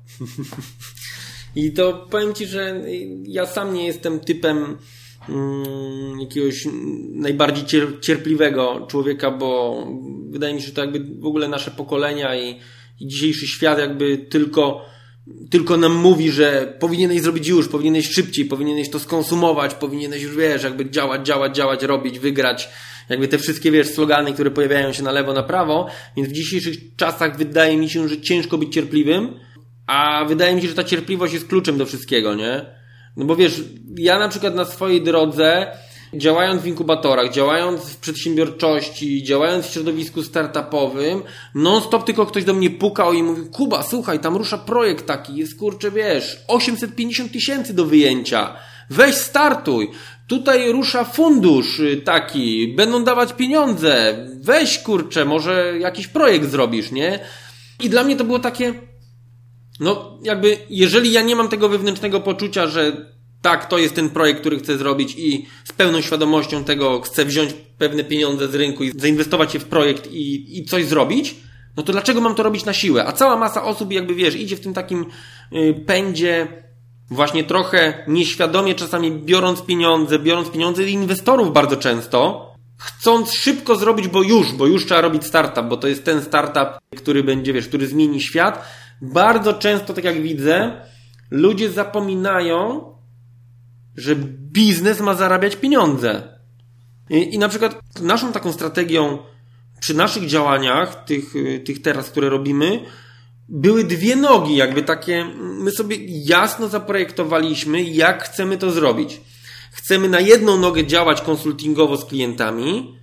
[laughs] I to powiem Ci, że ja sam nie jestem typem mm, jakiegoś najbardziej cierpliwego człowieka, bo wydaje mi się, że to jakby w ogóle nasze pokolenia i, i dzisiejszy świat jakby tylko tylko nam mówi, że powinieneś zrobić już, powinieneś szybciej, powinieneś to skonsumować, powinieneś już, wiesz, jakby działać, działać, działać, robić, wygrać. Jakby te wszystkie, wiesz, slogany, które pojawiają się na lewo, na prawo. Więc w dzisiejszych czasach wydaje mi się, że ciężko być cierpliwym, a wydaje mi się, że ta cierpliwość jest kluczem do wszystkiego, nie? No bo wiesz, ja na przykład na swojej drodze działając w inkubatorach, działając w przedsiębiorczości, działając w środowisku startupowym, non-stop tylko ktoś do mnie pukał i mówił, Kuba, słuchaj, tam rusza projekt taki, jest kurczę, wiesz, 850 tysięcy do wyjęcia, weź startuj, tutaj rusza fundusz y, taki, będą dawać pieniądze, weź kurczę, może jakiś projekt zrobisz, nie? I dla mnie to było takie, no jakby, jeżeli ja nie mam tego wewnętrznego poczucia, że tak, to jest ten projekt, który chcę zrobić i z pełną świadomością tego chcę wziąć pewne pieniądze z rynku i zainwestować je w projekt i, i coś zrobić, no to dlaczego mam to robić na siłę? A cała masa osób, jakby wiesz, idzie w tym takim y, pędzie, właśnie trochę nieświadomie czasami biorąc pieniądze, biorąc pieniądze inwestorów bardzo często, chcąc szybko zrobić, bo już, bo już trzeba robić startup, bo to jest ten startup, który będzie, wiesz, który zmieni świat. Bardzo często, tak jak widzę, ludzie zapominają, że biznes ma zarabiać pieniądze. I, I, na przykład naszą taką strategią przy naszych działaniach, tych, tych teraz, które robimy, były dwie nogi, jakby takie, my sobie jasno zaprojektowaliśmy, jak chcemy to zrobić. Chcemy na jedną nogę działać konsultingowo z klientami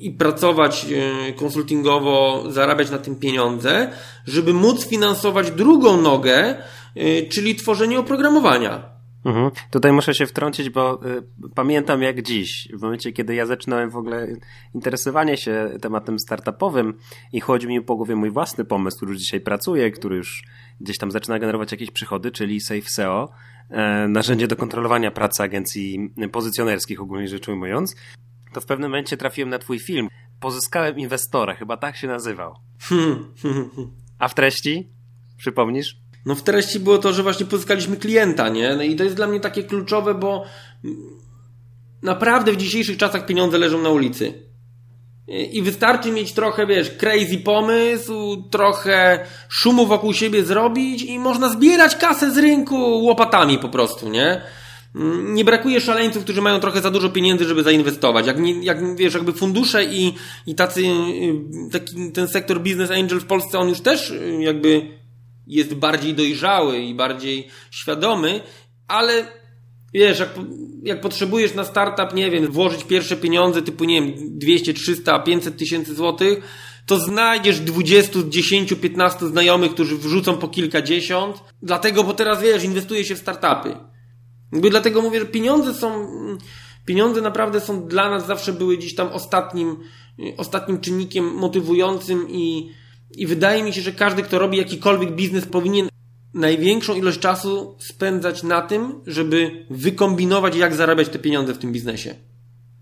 i pracować e, konsultingowo, zarabiać na tym pieniądze, żeby móc finansować drugą nogę, e, czyli tworzenie oprogramowania. Mhm. Tutaj muszę się wtrącić, bo y, pamiętam jak dziś, w momencie kiedy ja zaczynałem w ogóle interesowanie się tematem startupowym i chodzi mi po głowie mój własny pomysł, który już dzisiaj pracuje, który już gdzieś tam zaczyna generować jakieś przychody, czyli Safe SEO, e, narzędzie do kontrolowania pracy agencji pozycjonerskich ogólnie rzecz ujmując, to w pewnym momencie trafiłem na twój film. Pozyskałem inwestora, chyba tak się nazywał. A w treści? Przypomnisz? No w treści było to, że właśnie pozyskaliśmy klienta, nie? No i to jest dla mnie takie kluczowe, bo naprawdę w dzisiejszych czasach pieniądze leżą na ulicy. I wystarczy mieć trochę, wiesz, crazy pomysł, trochę szumu wokół siebie zrobić i można zbierać kasę z rynku łopatami po prostu, nie? Nie brakuje szaleńców, którzy mają trochę za dużo pieniędzy, żeby zainwestować. Jak, nie, jak wiesz, jakby fundusze i, i tacy, taki, ten sektor business angel w Polsce, on już też jakby jest bardziej dojrzały i bardziej świadomy, ale wiesz, jak, jak potrzebujesz na startup, nie wiem, włożyć pierwsze pieniądze typu, nie wiem, 200, 300, 500 tysięcy złotych, to znajdziesz 20, 10, 15 znajomych, którzy wrzucą po kilkadziesiąt. Dlatego, bo teraz wiesz, inwestuje się w startupy. Dlatego mówię, że pieniądze są, pieniądze naprawdę są dla nas zawsze były gdzieś tam ostatnim, ostatnim czynnikiem motywującym i, i wydaje mi się, że każdy, kto robi jakikolwiek biznes, powinien największą ilość czasu spędzać na tym, żeby wykombinować, jak zarabiać te pieniądze w tym biznesie.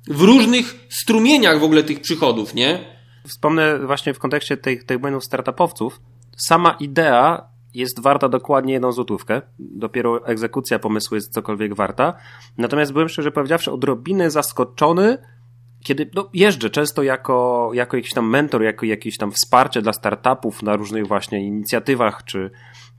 W różnych strumieniach w ogóle tych przychodów, nie? Wspomnę właśnie w kontekście tych, tych błędów startupowców. Sama idea jest warta dokładnie jedną złotówkę. Dopiero egzekucja pomysłu jest cokolwiek warta. Natomiast byłem szczerze powiedziawszy odrobinę zaskoczony, kiedy no, jeżdżę często jako, jako jakiś tam mentor, jako jakiś tam wsparcie dla startupów na różnych właśnie inicjatywach czy,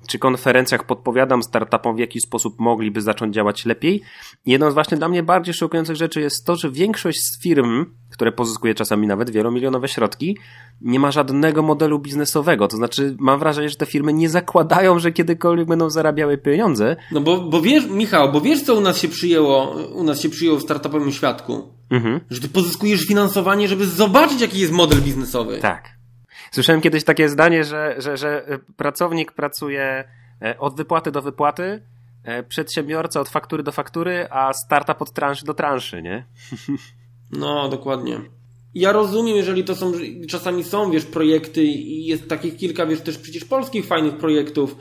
czy konferencjach podpowiadam startupom, w jaki sposób mogliby zacząć działać lepiej. Jedną z właśnie dla mnie bardziej szokujących rzeczy jest to, że większość z firm, które pozyskuje czasami nawet wielomilionowe środki, nie ma żadnego modelu biznesowego. To znaczy, mam wrażenie, że te firmy nie zakładają, że kiedykolwiek będą zarabiały pieniądze. No bo, bo wiesz, Michał, bo wiesz, co u nas się przyjęło, u nas się przyjęło w startupowym świadku? Mhm. Że ty pozyskujesz finansowanie, żeby zobaczyć, jaki jest model biznesowy. Tak. Słyszałem kiedyś takie zdanie, że, że, że pracownik pracuje e, od wypłaty do wypłaty, e, przedsiębiorca od faktury do faktury, a startup od transzy do transzy, nie? [laughs] No, dokładnie. Ja rozumiem, jeżeli to są, czasami są, wiesz, projekty i jest takich kilka, wiesz, też przecież polskich fajnych projektów,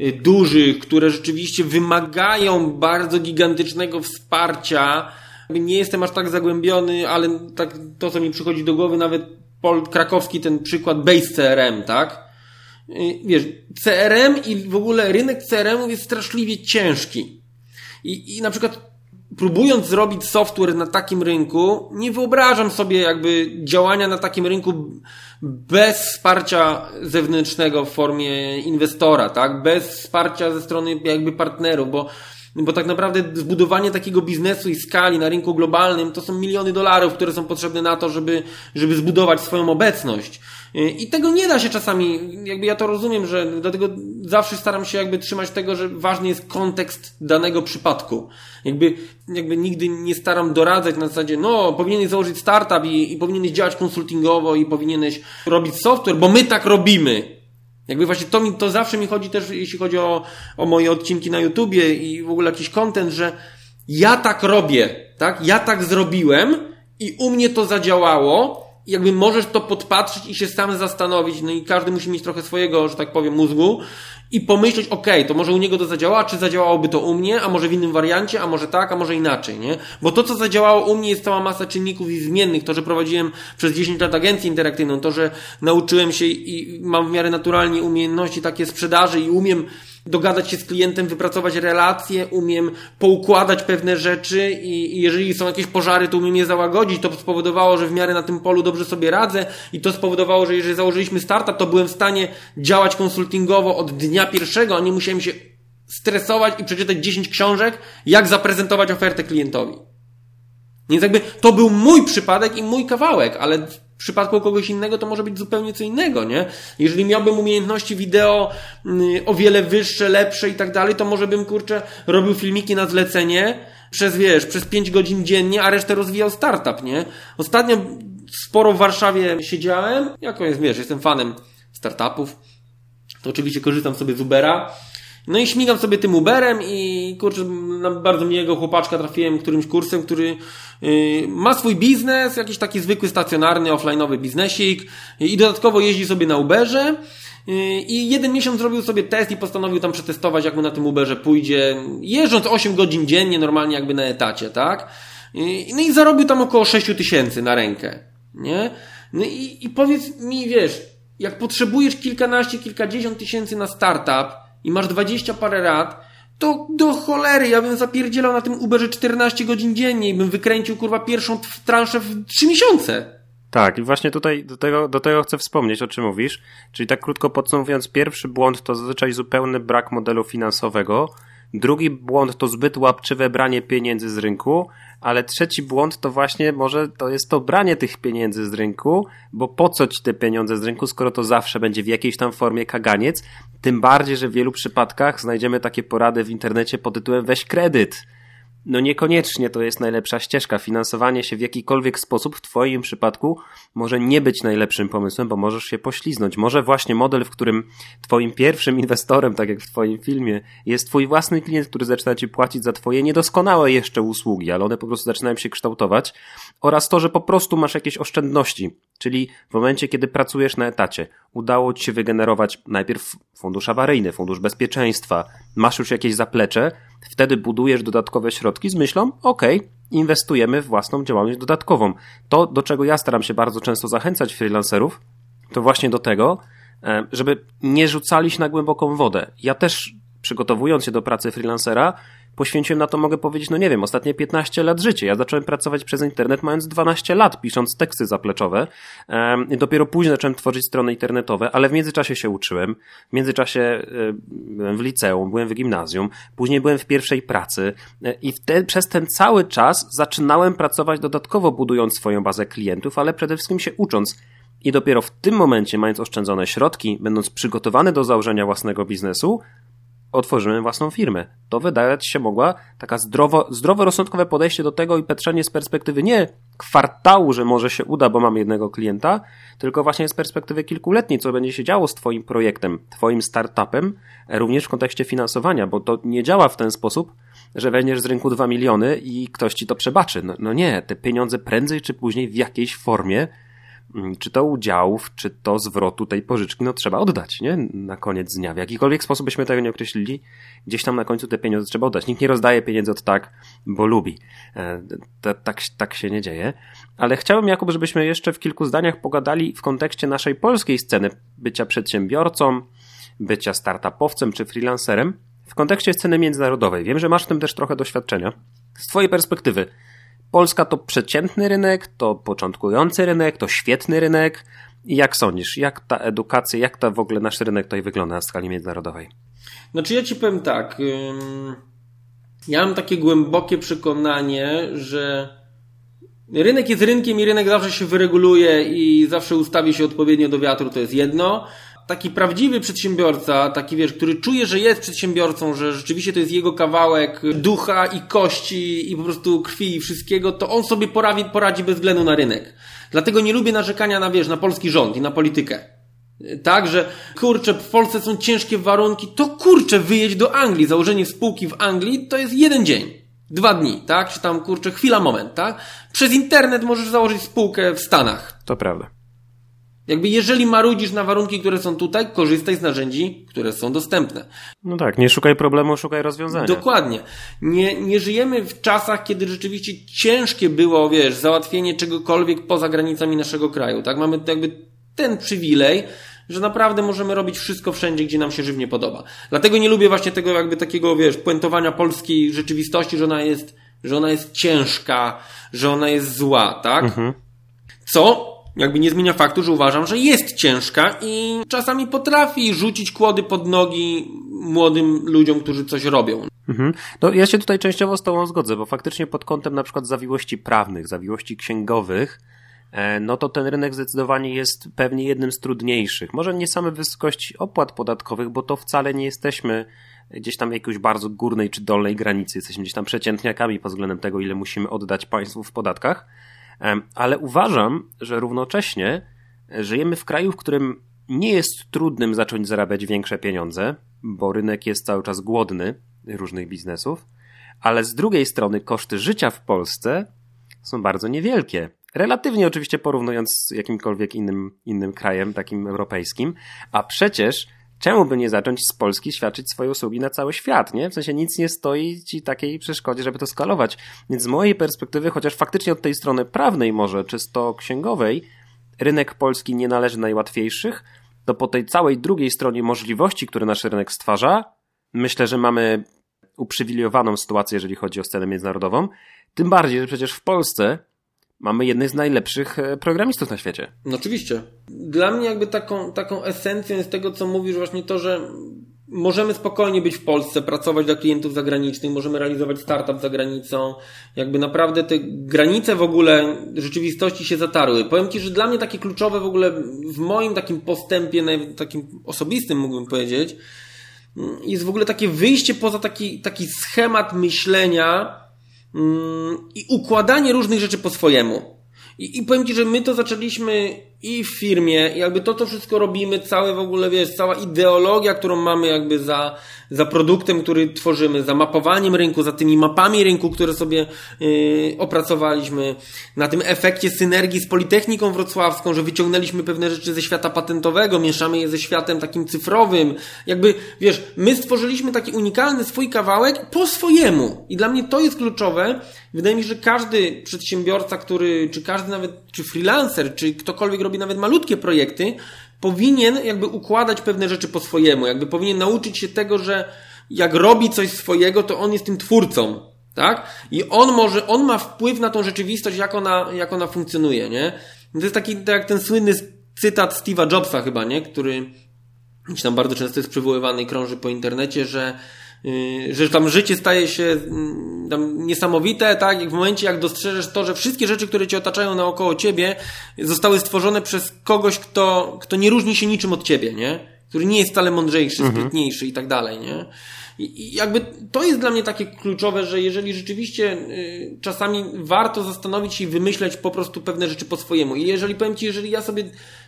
y, dużych, które rzeczywiście wymagają bardzo gigantycznego wsparcia. Nie jestem aż tak zagłębiony, ale tak to, co mi przychodzi do głowy, nawet Pol krakowski ten przykład Base CRM, tak? Wiesz, CRM i w ogóle rynek CRM jest straszliwie ciężki. I, I na przykład próbując zrobić software na takim rynku, nie wyobrażam sobie jakby działania na takim rynku bez wsparcia zewnętrznego w formie inwestora, tak? Bez wsparcia ze strony jakby partnerów, bo bo tak naprawdę zbudowanie takiego biznesu i skali na rynku globalnym to są miliony dolarów, które są potrzebne na to, żeby, żeby zbudować swoją obecność. I tego nie da się czasami, jakby ja to rozumiem, że dlatego zawsze staram się jakby trzymać tego, że ważny jest kontekst danego przypadku. Jakby, jakby nigdy nie staram doradzać na zasadzie, no, powinieneś założyć startup i, i powinieneś działać konsultingowo i powinieneś robić software, bo my tak robimy. Jakby właśnie to mi, to zawsze mi chodzi też, jeśli chodzi o, o moje odcinki na YouTubie i w ogóle jakiś content, że ja tak robię, tak? Ja tak zrobiłem i u mnie to zadziałało. Jakby możesz to podpatrzeć i się sam zastanowić, no i każdy musi mieć trochę swojego, że tak powiem, mózgu i pomyśleć, ok, to może u niego to zadziała, czy zadziałałoby to u mnie, a może w innym wariancie, a może tak, a może inaczej, nie? Bo to, co zadziałało u mnie jest cała masa czynników i zmiennych. To, że prowadziłem przez 10 lat agencję interaktywną, to, że nauczyłem się i mam w miarę naturalnie umiejętności takie sprzedaży i umiem dogadać się z klientem, wypracować relacje, umiem poukładać pewne rzeczy i, i jeżeli są jakieś pożary, to umiem je załagodzić. To spowodowało, że w miarę na tym polu dobrze sobie radzę i to spowodowało, że jeżeli założyliśmy startup, to byłem w stanie działać konsultingowo od dnia pierwszego, a nie musiałem się stresować i przeczytać 10 książek, jak zaprezentować ofertę klientowi. Więc jakby to był mój przypadek i mój kawałek, ale w przypadku kogoś innego to może być zupełnie co innego, nie? Jeżeli miałbym umiejętności wideo mm, o wiele wyższe, lepsze i tak dalej, to może bym, kurczę, robił filmiki na zlecenie przez, wiesz, przez 5 godzin dziennie, a resztę rozwijał startup, nie? Ostatnio sporo w Warszawie siedziałem, jako jest, wiesz, jestem fanem startupów, to oczywiście korzystam sobie z Ubera, no i śmigam sobie tym Uberem i kurczę, na bardzo miłego chłopaczka trafiłem którymś kursem, który yy, ma swój biznes, jakiś taki zwykły, stacjonarny, offline'owy biznesik i dodatkowo jeździ sobie na Uberze. Yy, I jeden miesiąc zrobił sobie test i postanowił tam przetestować, jak mu na tym Uberze pójdzie, jeżdżąc 8 godzin dziennie, normalnie jakby na etacie, tak? Yy, no i zarobił tam około 6 tysięcy na rękę, nie? No i, i powiedz mi, wiesz, jak potrzebujesz kilkanaście, kilkadziesiąt tysięcy na startup, i masz 20 parę lat, to do cholery, ja bym zapierdzielał na tym Uberze 14 godzin dziennie i bym wykręcił kurwa pierwszą transzę w 3 miesiące. Tak, i właśnie tutaj do tego, do tego chcę wspomnieć, o czym mówisz. Czyli tak krótko podsumowując, pierwszy błąd to zazwyczaj zupełny brak modelu finansowego. Drugi błąd to zbyt łapczywe branie pieniędzy z rynku, ale trzeci błąd to właśnie może to jest to branie tych pieniędzy z rynku, bo po co ci te pieniądze z rynku, skoro to zawsze będzie w jakiejś tam formie kaganiec, tym bardziej, że w wielu przypadkach znajdziemy takie porady w internecie pod tytułem weź kredyt no niekoniecznie to jest najlepsza ścieżka. Finansowanie się w jakikolwiek sposób w Twoim przypadku może nie być najlepszym pomysłem, bo możesz się pośliznąć. Może właśnie model, w którym Twoim pierwszym [laughs] inwestorem, tak jak w Twoim filmie, jest Twój własny klient, który zaczyna Ci płacić za Twoje niedoskonałe jeszcze usługi, ale one po prostu zaczynają się kształtować, oraz to, że po prostu masz jakieś oszczędności. Czyli w momencie, kiedy pracujesz na etacie, udało Ci się wygenerować najpierw fundusz awaryjny, fundusz bezpieczeństwa, masz już jakieś zaplecze, wtedy budujesz dodatkowe środki z myślą, ok, inwestujemy w własną działalność dodatkową. To, do czego ja staram się bardzo często zachęcać freelancerów, to właśnie do tego, e, żeby nie rzucali się na głęboką wodę. Ja też, przygotowując się do pracy freelancera, poświęciłem na to, mogę powiedzieć, no nie wiem, ostatnie 15 lat życia. Ja zacząłem pracować przez internet mając 12 lat, pisząc teksty zapleczowe. Dopiero później zacząłem tworzyć strony internetowe, ale w międzyczasie się uczyłem. W międzyczasie byłem w liceum, byłem w gimnazjum, później byłem w pierwszej pracy e, i wtedy, przez ten cały czas zaczynałem pracować dodatkowo budując swoją bazę klientów, ale przede wszystkim się ucząc. I dopiero w tym momencie, mając oszczędzone środki, będąc przygotowany do założenia własnego biznesu, otworzyłem własną firmę. To wydawać się mogła taka zdrowo, zdroworozsądkowe podejście do tego i patrzenie z perspektywy nie kwartału, że może się uda, bo mam jednego klienta, tylko właśnie z perspektywy kilkuletniej, co będzie się działo z Twoim projektem, Twoim startupem, również w kontekście finansowania, bo to nie działa w ten sposób, że weźmiesz z rynku 2 miliony i ktoś ci to przebaczy. No, no nie, te pieniądze prędzej czy później w jakiejś formie czy to udziałów, czy to zwrotu tej pożyczki, no trzeba oddać, nie? Na koniec dnia. W jakikolwiek sposób byśmy tego nie określili, gdzieś tam na końcu te pieniądze trzeba oddać. Nikt nie rozdaje pieniędzy od tak, bo lubi. E, tak, tak się nie dzieje. Ale chciałbym, Jakub, żebyśmy jeszcze w kilku zdaniach pogadali w kontekście naszej polskiej sceny bycia przedsiębiorcą, bycia startupowcem czy freelancerem, w kontekście sceny międzynarodowej. Wiem, że masz w tym też trochę doświadczenia. Z Twojej perspektywy, Polska to przeciętny rynek, to początkujący rynek, to świetny rynek. I jak sądzisz, jak ta edukacja, jak ta w ogóle nasz rynek tutaj wygląda na skali międzynarodowej? Znaczy ja ci powiem tak. Ja mam takie głębokie przekonanie, że rynek jest rynkiem i rynek zawsze się wyreguluje i zawsze ustawi się odpowiednio do wiatru, to jest jedno taki prawdziwy przedsiębiorca, taki wiesz, który czuje, że jest przedsiębiorcą, że rzeczywiście to jest jego kawałek ducha i kości i po prostu krwi i wszystkiego, to on sobie poradzi, poradzi bez względu na rynek. Dlatego nie lubię narzekania na, wiesz, na polski rząd i na politykę. Tak, że kurczę, w Polsce są ciężkie warunki, to kurczę, wyjedź do Anglii. Założenie spółki w Anglii to jest jeden dzień. Dwa dni, tak? Czy tam, kurczę, chwila, moment, tak? Przez internet możesz założyć spółkę w Stanach. To prawda. Jakby jeżeli marudzisz na warunki, które są tutaj, korzystaj z narzędzi, które są dostępne. No tak, nie szukaj problemu, szukaj rozwiązania. Dokładnie. Nie, nie żyjemy w czasach, kiedy rzeczywiście ciężkie było, wiesz, załatwienie czegokolwiek poza granicami naszego kraju, tak? Mamy jakby ten przywilej, że naprawdę możemy robić wszystko wszędzie, gdzie nam się żywnie podoba. Dlatego nie lubię właśnie tego jakby takiego, wiesz, puentowania polskiej rzeczywistości, że ona jest, że ona jest ciężka, że ona jest zła, tak? Mhm. Co jakby nie zmienia faktu, że uważam, że jest ciężka i czasami potrafi rzucić kłody pod nogi młodym ludziom, którzy coś robią. Mhm. No, ja się tutaj częściowo z Tobą zgodzę, bo faktycznie pod kątem na przykład zawiłości prawnych, zawiłości księgowych, e, no to ten rynek zdecydowanie jest pewnie jednym z trudniejszych. Może nie same wysokości opłat podatkowych, bo to wcale nie jesteśmy gdzieś tam jakiejś bardzo górnej czy dolnej granicy. Jesteśmy gdzieś tam przeciętniakami pod względem tego, ile musimy oddać państwu w podatkach. Ale uważam, że równocześnie żyjemy w kraju, w którym nie jest trudnym zacząć zarabiać większe pieniądze, bo rynek jest cały czas głodny różnych biznesów, ale z drugiej strony koszty życia w Polsce są bardzo niewielkie. Relatywnie oczywiście porównując z jakimkolwiek innym, innym krajem, takim europejskim, a przecież czemu by nie zacząć z Polski świadczyć swoje usługi na cały świat, nie? W sensie nic nie stoi ci takiej przeszkodzie, żeby to skalować. Więc z mojej perspektywy, chociaż faktycznie od tej strony prawnej może, czysto księgowej, rynek polski nie należy najłatwiejszych, to po tej całej drugiej stronie możliwości, które nasz rynek stwarza, myślę, że mamy uprzywilejowaną sytuację, jeżeli chodzi o scenę międzynarodową. Tym bardziej, że przecież w Polsce mamy jednych z najlepszych e, programistów na świecie. No oczywiście. Dla mnie jakby taką, taką esencją jest tego, co mówisz właśnie to, że możemy spokojnie być w Polsce, pracować dla klientów zagranicznych, możemy realizować startup za granicą. Jakby naprawdę te granice w ogóle rzeczywistości się zatarły. Powiem Ci, że dla mnie takie kluczowe w ogóle w moim takim postępie, takim osobistym mógłbym powiedzieć, jest w ogóle takie wyjście poza taki, taki schemat myślenia, Mm, i układanie różnych rzeczy po swojemu. I, I powiem Ci, że my to zaczęliśmy i w firmie, jakby to, to wszystko robimy, całe w ogóle, wiesz, cała ideologia, którą mamy jakby za, za produktem, który tworzymy, za mapowaniem rynku, za tymi mapami rynku, które sobie yy, opracowaliśmy, na tym efekcie synergii z Politechniką Wrocławską, że wyciągnęliśmy pewne rzeczy ze świata patentowego, mieszamy je ze światem takim cyfrowym. Jakby, wiesz, my stworzyliśmy taki unikalny swój kawałek po swojemu. I dla mnie to jest kluczowe. Wydaje mi się, że każdy przedsiębiorca, który, czy każdy nawet, czy freelancer, czy ktokolwiek robi nawet malutkie projekty, powinien jakby układać pewne rzeczy po swojemu, jakby powinien nauczyć się tego, że jak robi coś swojego, to on jest tym twórcą, tak? I on może, on ma wpływ na tą rzeczywistość, jak ona, jak ona funkcjonuje, nie? To jest taki, tak jak ten słynny cytat Steve'a Jobsa chyba, nie? Który gdzieś tam bardzo często jest przywoływany i krąży po internecie, że że tam życie staje się yy, tam niesamowite, tak? Jak w momencie, jak dostrzeżesz to, że wszystkie rzeczy, które cię otaczają naokoło ciebie, zostały stworzone przez kogoś, kto, kto nie różni się niczym od ciebie, nie? Który nie jest wcale mądrzejszy, mhm. sprytniejszy i tak dalej, nie? I jakby to jest dla mnie takie kluczowe, że jeżeli rzeczywiście y, czasami warto zastanowić się i wymyśleć po prostu pewne rzeczy po swojemu. I jeżeli powiem Ci, jeżeli ja sobie,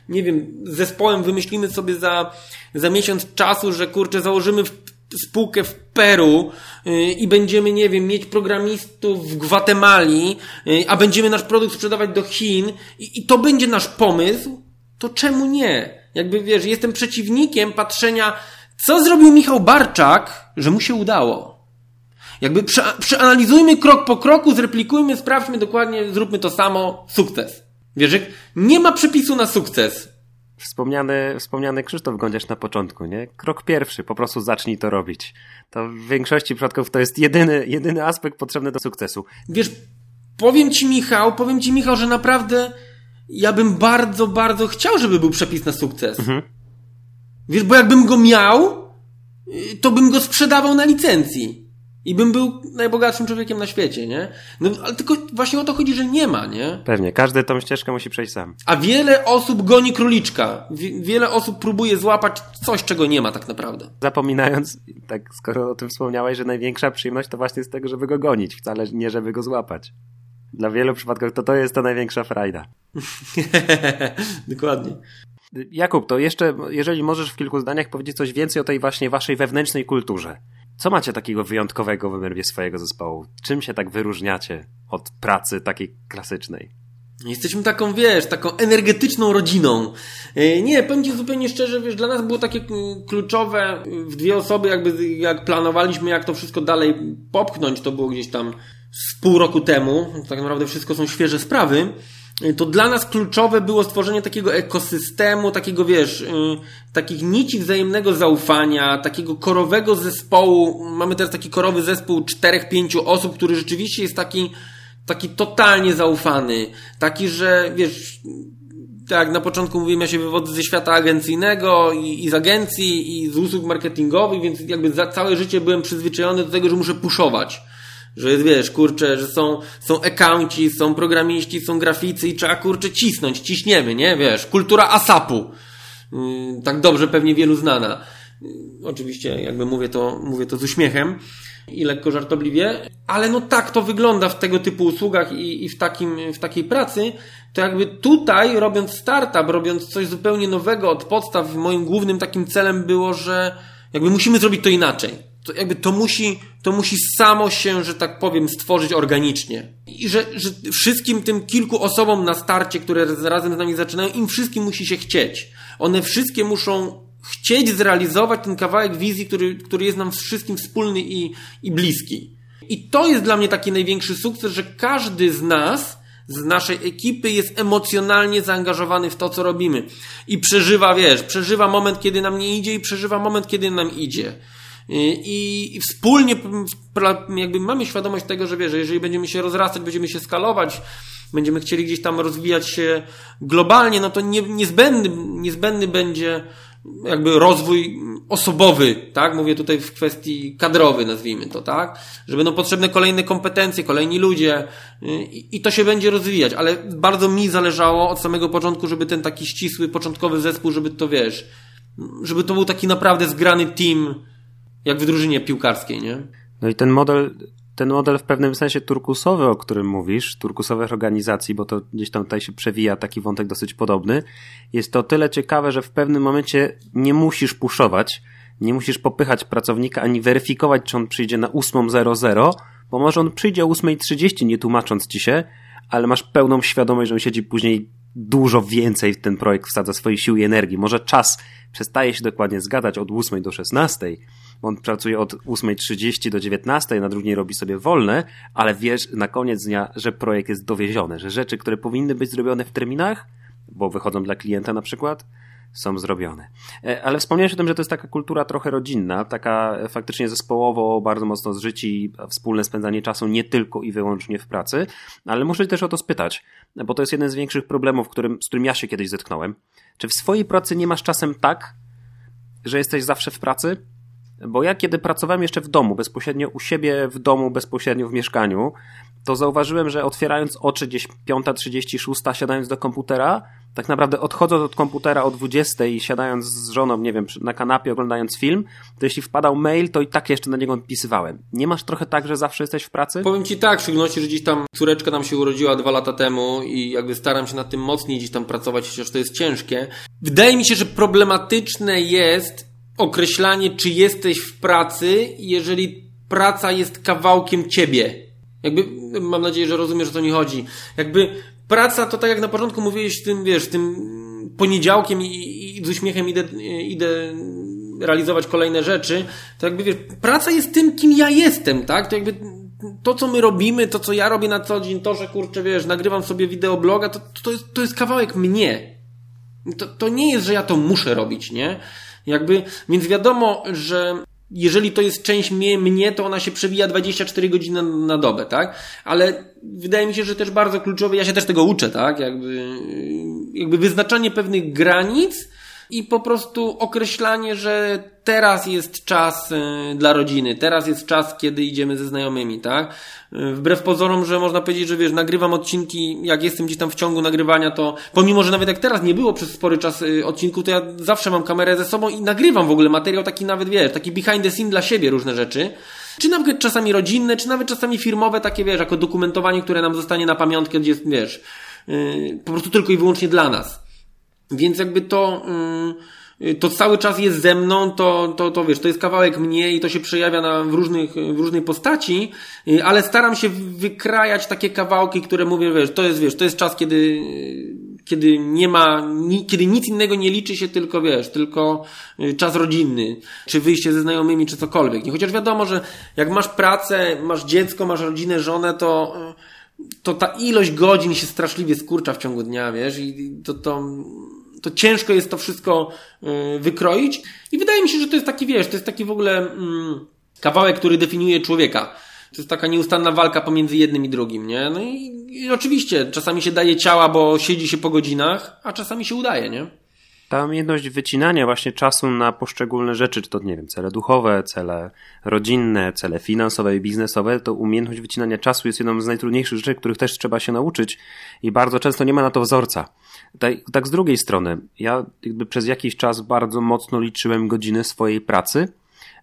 nie wiem, z zespołem wymyślimy sobie za, za miesiąc czasu, że kurczę, założymy w, spółkę w Peru y, i będziemy, nie wiem, mieć programistów w Gwatemali, y, a będziemy nasz produkt sprzedawać do Chin i, i to będzie nasz pomysł, to czemu nie? Jakby wiesz, jestem przeciwnikiem patrzenia co zrobił Michał Barczak, że mu się udało? Jakby przeanalizujmy krok po kroku, zreplikujmy, sprawdźmy dokładnie, zróbmy to samo, sukces. Wiesz, nie ma przepisu na sukces. Wspomniany, wspomniany Krzysztof Gądziarz na początku, nie? Krok pierwszy, po prostu zacznij to robić. To w większości przypadków to jest jedyny, jedyny aspekt potrzebny do sukcesu. Wiesz, powiem ci Michał, powiem ci Michał, że naprawdę ja bym bardzo, bardzo chciał, żeby był przepis na sukces. Mhm. Wiesz, bo jakbym go miał, to bym go sprzedawał na licencji. I bym był najbogatszym człowiekiem na świecie, nie? No, ale tylko właśnie o to chodzi, że nie ma, nie? Pewnie, każdy tą ścieżkę musi przejść sam. A wiele osób goni króliczka. wiele osób próbuje złapać coś, czego nie ma tak naprawdę. Zapominając, tak skoro o tym wspomniałeś, że największa przyjemność to właśnie z tego, żeby go gonić, wcale nie żeby go złapać. Dla wielu przypadków to to jest ta największa frajda. [laughs] Dokładnie. Jakub, to jeszcze, jeżeli możesz w kilku zdaniach powiedzieć coś więcej o tej właśnie waszej wewnętrznej kulturze. Co macie takiego wyjątkowego w obrębie swojego zespołu? Czym się tak wyróżniacie od pracy takiej klasycznej? Jesteśmy taką, wiesz, taką energetyczną rodziną. E, nie, powiem Ci zupełnie szczerze, wiesz, dla nas było takie mm, kluczowe w dwie osoby, jakby jak planowaliśmy, jak to wszystko dalej popchnąć, to było gdzieś tam z pół roku temu. Tak naprawdę wszystko są świeże sprawy to dla nas kluczowe było stworzenie takiego ekosystemu, takiego wiesz, y, takich nici wzajemnego zaufania, takiego korowego zespołu. Mamy teraz taki korowy zespół czterech, pięciu osób, który rzeczywiście jest taki, taki totalnie zaufany. Taki, że wiesz, tak na początku mówiłem, ja się wywodzę ze świata agencyjnego i, i z agencji i z usług marketingowych, więc jakby za całe życie byłem przyzwyczajony do tego, że muszę puszować że wiesz, kurczę, że są, są accounci, są programiści, są graficy i trzeba, kurczę, cisnąć, ciśniemy, nie? Wiesz, kultura ASAP-u. Yy, tak dobrze pewnie wielu znana. Yy, oczywiście, jakby mówię to, mówię to z uśmiechem i lekko żartobliwie, ale no tak to wygląda w tego typu usługach i, i w, takim, w takiej pracy, to jakby tutaj, robiąc startup, robiąc coś zupełnie nowego od podstaw, moim głównym takim celem było, że jakby musimy zrobić to inaczej to jakby to musi, to musi samo się, że tak powiem, stworzyć organicznie. I że, że wszystkim tym kilku osobom na starcie, które razem z nami zaczynają, im wszystkim musi się chcieć. One wszystkie muszą chcieć zrealizować ten kawałek wizji, który, który jest nam wszystkim wspólny i, i bliski. I to jest dla mnie taki największy sukces, że każdy z nas, z naszej ekipy jest emocjonalnie zaangażowany w to, co robimy. I przeżywa, wiesz, przeżywa moment, kiedy nam nie idzie i przeżywa moment, kiedy nam idzie. I, i wspólnie jakby mamy świadomość tego, że wiesz, że jeżeli będziemy się rozrastać, będziemy się skalować, będziemy chcieli gdzieś tam rozwijać się globalnie, no to nie, niezbędny, niezbędny będzie jakby rozwój osobowy, tak? Mówię tutaj w kwestii kadrowej, nazwijmy to, tak? Że będą potrzebne kolejne kompetencje, kolejni ludzie i, i to się będzie rozwijać, ale bardzo mi zależało od samego początku, żeby ten taki ścisły, początkowy zespół, żeby to, wiesz, żeby to był taki naprawdę zgrany team, jak w drużynie piłkarskiej, nie? No i ten model, ten model w pewnym sensie turkusowy, o którym mówisz, turkusowych organizacji, bo to gdzieś tam tutaj się przewija taki wątek dosyć podobny, jest to tyle ciekawe, że w pewnym momencie nie musisz puszować, nie musisz popychać pracownika ani weryfikować, czy on przyjdzie na 8.00, bo może on przyjdzie o 8.30, nie tłumacząc ci się, ale masz pełną świadomość, że on siedzi później dużo więcej w ten projekt wsadza swojej siły i energii. Może czas przestaje się dokładnie zgadzać od 8 do 16, on pracuje od 8.30 do 19, na drugiej robi sobie wolne, ale wiesz na koniec dnia, że projekt jest dowieziony, że rzeczy, które powinny być zrobione w terminach, bo wychodzą dla klienta na przykład, są zrobione. E, ale wspomniałeś o tym, że to jest taka kultura trochę rodzinna, taka faktycznie zespołowo, bardzo mocno zżyci, wspólne spędzanie czasu nie tylko i wyłącznie w pracy, ale muszę też o to spytać, bo to jest jeden z większych problemów, którym, z którym ja się kiedyś zetknąłem. Czy w swojej pracy nie masz czasem tak, że jesteś zawsze w pracy? Bo ja kiedy pracowałem jeszcze w domu, bezpośrednio u siebie w domu, bezpośrednio w mieszkaniu, to zauważyłem, że otwierając oczy gdzieś 5.36, siadając do komputera, tak naprawdę odchodząc od komputera o 20 i siadając z żoną, nie wiem, na kanapie oglądając film, to jeśli wpadał mail, to i tak jeszcze na niego odpisywałem. Nie masz trochę tak, że zawsze jesteś w pracy? Powiem ci tak, w szczególności, że gdzieś tam córeczka nam się urodziła dwa lata temu i jakby staram się nad tym mocniej gdzieś tam pracować, chociaż to jest ciężkie. Wydaje mi się, że problematyczne jest określanie, czy jesteś w pracy, jeżeli praca jest kawałkiem ciebie. Jakby, mam nadzieję, że rozumiesz, o co mi chodzi. Jakby praca to tak jak na początku mówiłeś tym, wiesz, tym poniedziałkiem i, i z uśmiechem idę, idę realizować kolejne rzeczy, to jakby wiesz, praca jest tym, kim ja jestem, tak? To jakby to, co my robimy, to, co ja robię na co dzień, to, że kurczę, wiesz, nagrywam sobie wideobloga, to, to, jest, to jest kawałek mnie. To, to nie jest, że ja to muszę robić, nie? Jakby, więc wiadomo, że jeżeli to jest część mnie, mnie, to ona się przewija 24 godziny na dobę, tak? Ale wydaje mi się, że też bardzo kluczowe, ja się też tego uczę, tak? Jakby, jakby wyznaczanie pewnych granic, i po prostu określanie, że teraz jest czas y, dla rodziny, teraz jest czas, kiedy idziemy ze znajomymi, tak? Y, wbrew pozorom, że można powiedzieć, że wiesz, nagrywam odcinki, jak jestem gdzieś tam w ciągu nagrywania, to pomimo, że nawet jak teraz nie było przez spory czas y, odcinku, to ja zawsze mam kamerę ze sobą i nagrywam w ogóle materiał taki nawet, wiesz, taki behind the scene dla siebie różne rzeczy. Czy nawet czasami rodzinne, czy nawet czasami firmowe, takie wiesz, jako dokumentowanie, które nam zostanie na pamiątkę, gdzie jest, wiesz, po prostu tylko i wyłącznie dla nas. Więc jakby to, yy, to cały czas jest ze mną, to, to, to wiesz, to jest kawałek mnie i to się przejawia na, w, różnych, w różnej postaci, yy, ale staram się wykrajać takie kawałki, które mówię, wiesz, to jest, wiesz, to jest czas, kiedy, kiedy nie ma, kiedy nic innego nie liczy się, tylko wiesz, tylko yy, czas rodzinny, czy wyjście ze znajomymi, czy cokolwiek. I chociaż wiadomo, że jak masz pracę, masz dziecko, masz rodzinę, żonę, to, to ta ilość godzin się straszliwie skurcza w ciągu dnia, wiesz, i to, to, to ciężko jest to wszystko y, wykroić. I wydaje mi się, że to jest taki, wiesz, to jest taki w ogóle mm, kawałek, który definiuje człowieka. To jest taka nieustanna walka pomiędzy jednym i drugim, nie? No i, i oczywiście, czasami się daje ciała, bo siedzi się po godzinach, a czasami się udaje, nie? ta umiejętność wycinania właśnie czasu na poszczególne rzeczy, czy to, nie wiem, cele duchowe, cele rodzinne, cele finansowe i biznesowe, to umiejętność wycinania czasu jest jedną z najtrudniejszych rzeczy, których też trzeba się nauczyć i bardzo często nie ma na to wzorca. Tak, tak z drugiej strony, ja jakby przez jakiś czas bardzo mocno liczyłem godziny swojej pracy,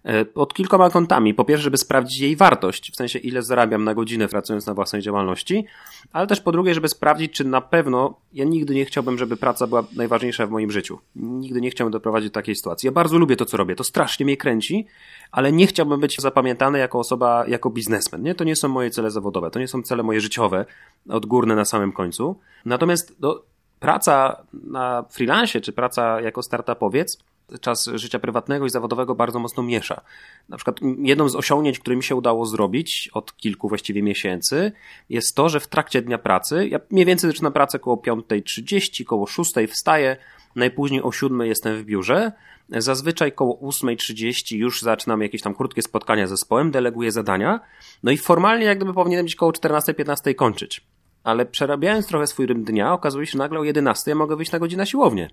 E, pod kilkoma kątami. Po pierwsze, żeby sprawdzić jej wartość, w sensie ile zarabiam na godzinę pracując na własnej działalności, ale też po drugie, żeby sprawdzić, czy na pewno ja nigdy nie chciałbym, żeby praca była najważniejsza w moim życiu. Nigdy nie chciałbym doprowadzić do takiej sytuacji. Ja bardzo lubię to, co robię, to strasznie mnie kręci, ale nie chciałbym być zapamiętany jako osoba, jako biznesmen. Nie? To nie są moje cele zawodowe, to nie są cele moje życiowe, odgórne na samym końcu. Natomiast no, praca na freelancie, czy praca jako startupowiec, czas życia prywatnego i zawodowego bardzo mocno miesza. Na przykład jedną z osiągnięć, które mi się udało zrobić od kilku właściwie miesięcy, jest to, że w trakcie dnia pracy, ja mniej więcej zaczynam pracę około 5.30, koło 6.00 wstaję, najpóźniej o 7.00 jestem w biurze, zazwyczaj koło 8.30 już zaczynam jakieś tam krótkie spotkania z zespołem, deleguję zadania, no i formalnie jak gdyby powinienem być koło 14.15 kończyć. Ale przerabiając trochę swój rytm dnia, okazuje się, nagle o 11 ja mogę wyjść na godzinę na siłownię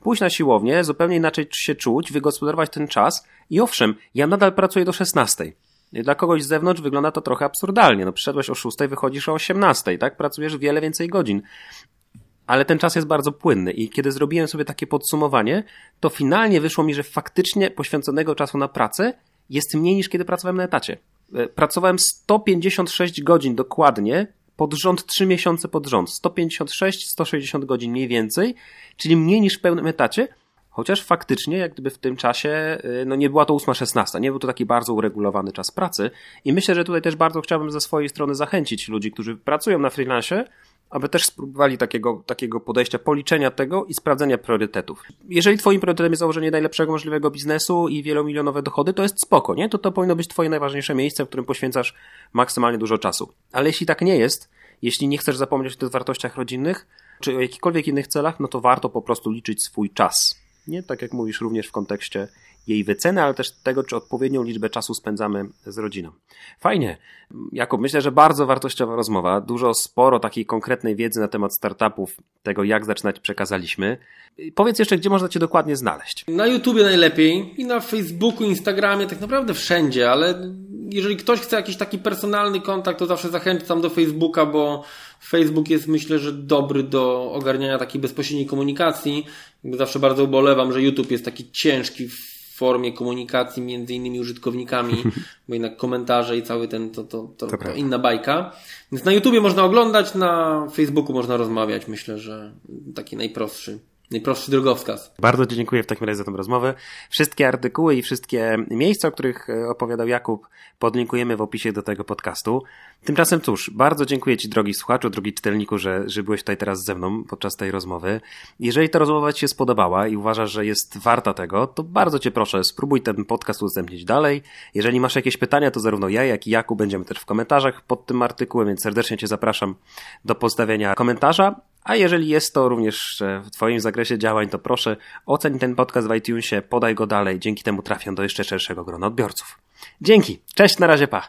pójść na siłownię, zupełnie inaczej się czuć, wygospodarować ten czas i owszem, ja nadal pracuję do 16. Dla kogoś z zewnątrz wygląda to trochę absurdalnie. No przyszedłeś o 6, wychodzisz o 18, tak? Pracujesz wiele więcej godzin. Ale ten czas jest bardzo płynny i kiedy zrobiłem sobie takie podsumowanie, to finalnie wyszło mi, że faktycznie poświęconego czasu na pracę jest mniej niż kiedy pracowałem na etacie. E, pracowałem 156 godzin dokładnie pod rząd 3 miesiące pod rząd. 156-160 godzin mniej więcej, czyli mniej niż w pełnym etacie, chociaż faktycznie jak gdyby w tym czasie y, no nie była to 8-16, nie był to taki bardzo uregulowany czas pracy i myślę, że tutaj też bardzo chciałbym ze swojej strony zachęcić ludzi, którzy pracują na freelancie, aby też spróbowali takiego, takiego podejścia, policzenia tego i sprawdzenia priorytetów. Jeżeli twoim priorytetem jest założenie najlepszego możliwego biznesu i wielomilionowe dochody, to jest spoko, nie? To to powinno być twoje najważniejsze miejsce, w którym poświęcasz maksymalnie dużo czasu. Ale jeśli tak nie jest, jeśli nie chcesz zapomnieć o tych wartościach rodzinnych, czy o jakichkolwiek innych celach, no to warto po prostu liczyć swój czas. Nie tak jak mówisz, również w kontekście jej wyceny, ale też tego, czy odpowiednią liczbę czasu spędzamy z rodziną. Fajnie. Jakub, myślę, że bardzo wartościowa rozmowa. Dużo, sporo takiej konkretnej wiedzy na temat startupów, tego jak zaczynać przekazaliśmy. Powiedz jeszcze, gdzie można Cię dokładnie znaleźć. Na YouTubie najlepiej i na Facebooku, Instagramie, tak naprawdę wszędzie, ale jeżeli ktoś chce jakiś taki personalny kontakt, to zawsze zachęcam do Facebooka, bo Facebook jest myślę, że dobry do ogarniania takiej bezpośredniej komunikacji. Zawsze bardzo ubolewam, że YouTube jest taki ciężki w formie komunikacji między innymi użytkownikami, [laughs] bo jednak komentarze i cały ten, to, to, to, to, to inna bajka. Więc na YouTubie można oglądać, na Facebooku można rozmawiać. Myślę, że taki najprostszy Najprostszy drogowskaz. Bardzo Ci dziękuję w takim razie za tę rozmowę. Wszystkie artykuły i wszystkie miejsca, o których e, opowiadał Jakub, podlinkujemy w opisie do tego podcastu. Tymczasem cóż, bardzo dziękuję Ci drogi słuchaczu, drogi czytelniku, że, że byłeś tutaj teraz ze mną podczas tej rozmowy. Jeżeli ta rozmowa Ci się spodobała i uważasz, że jest warta tego, to bardzo Cię proszę, spróbuj ten podcast udostępnić dalej. Jeżeli masz jakieś pytania, to zarówno ja, jak i Jakub będziemy też w komentarzach pod tym artykułem, więc serdecznie Cię zapraszam do postawienia komentarza. A jeżeli jest to również e, w Twoim zakresie działań, to proszę oceń ten podcast w iTunesie, podaj go dalej, dzięki temu trafią do jeszcze szerszego grona odbiorców. Dzięki, cześć, na razie, pa!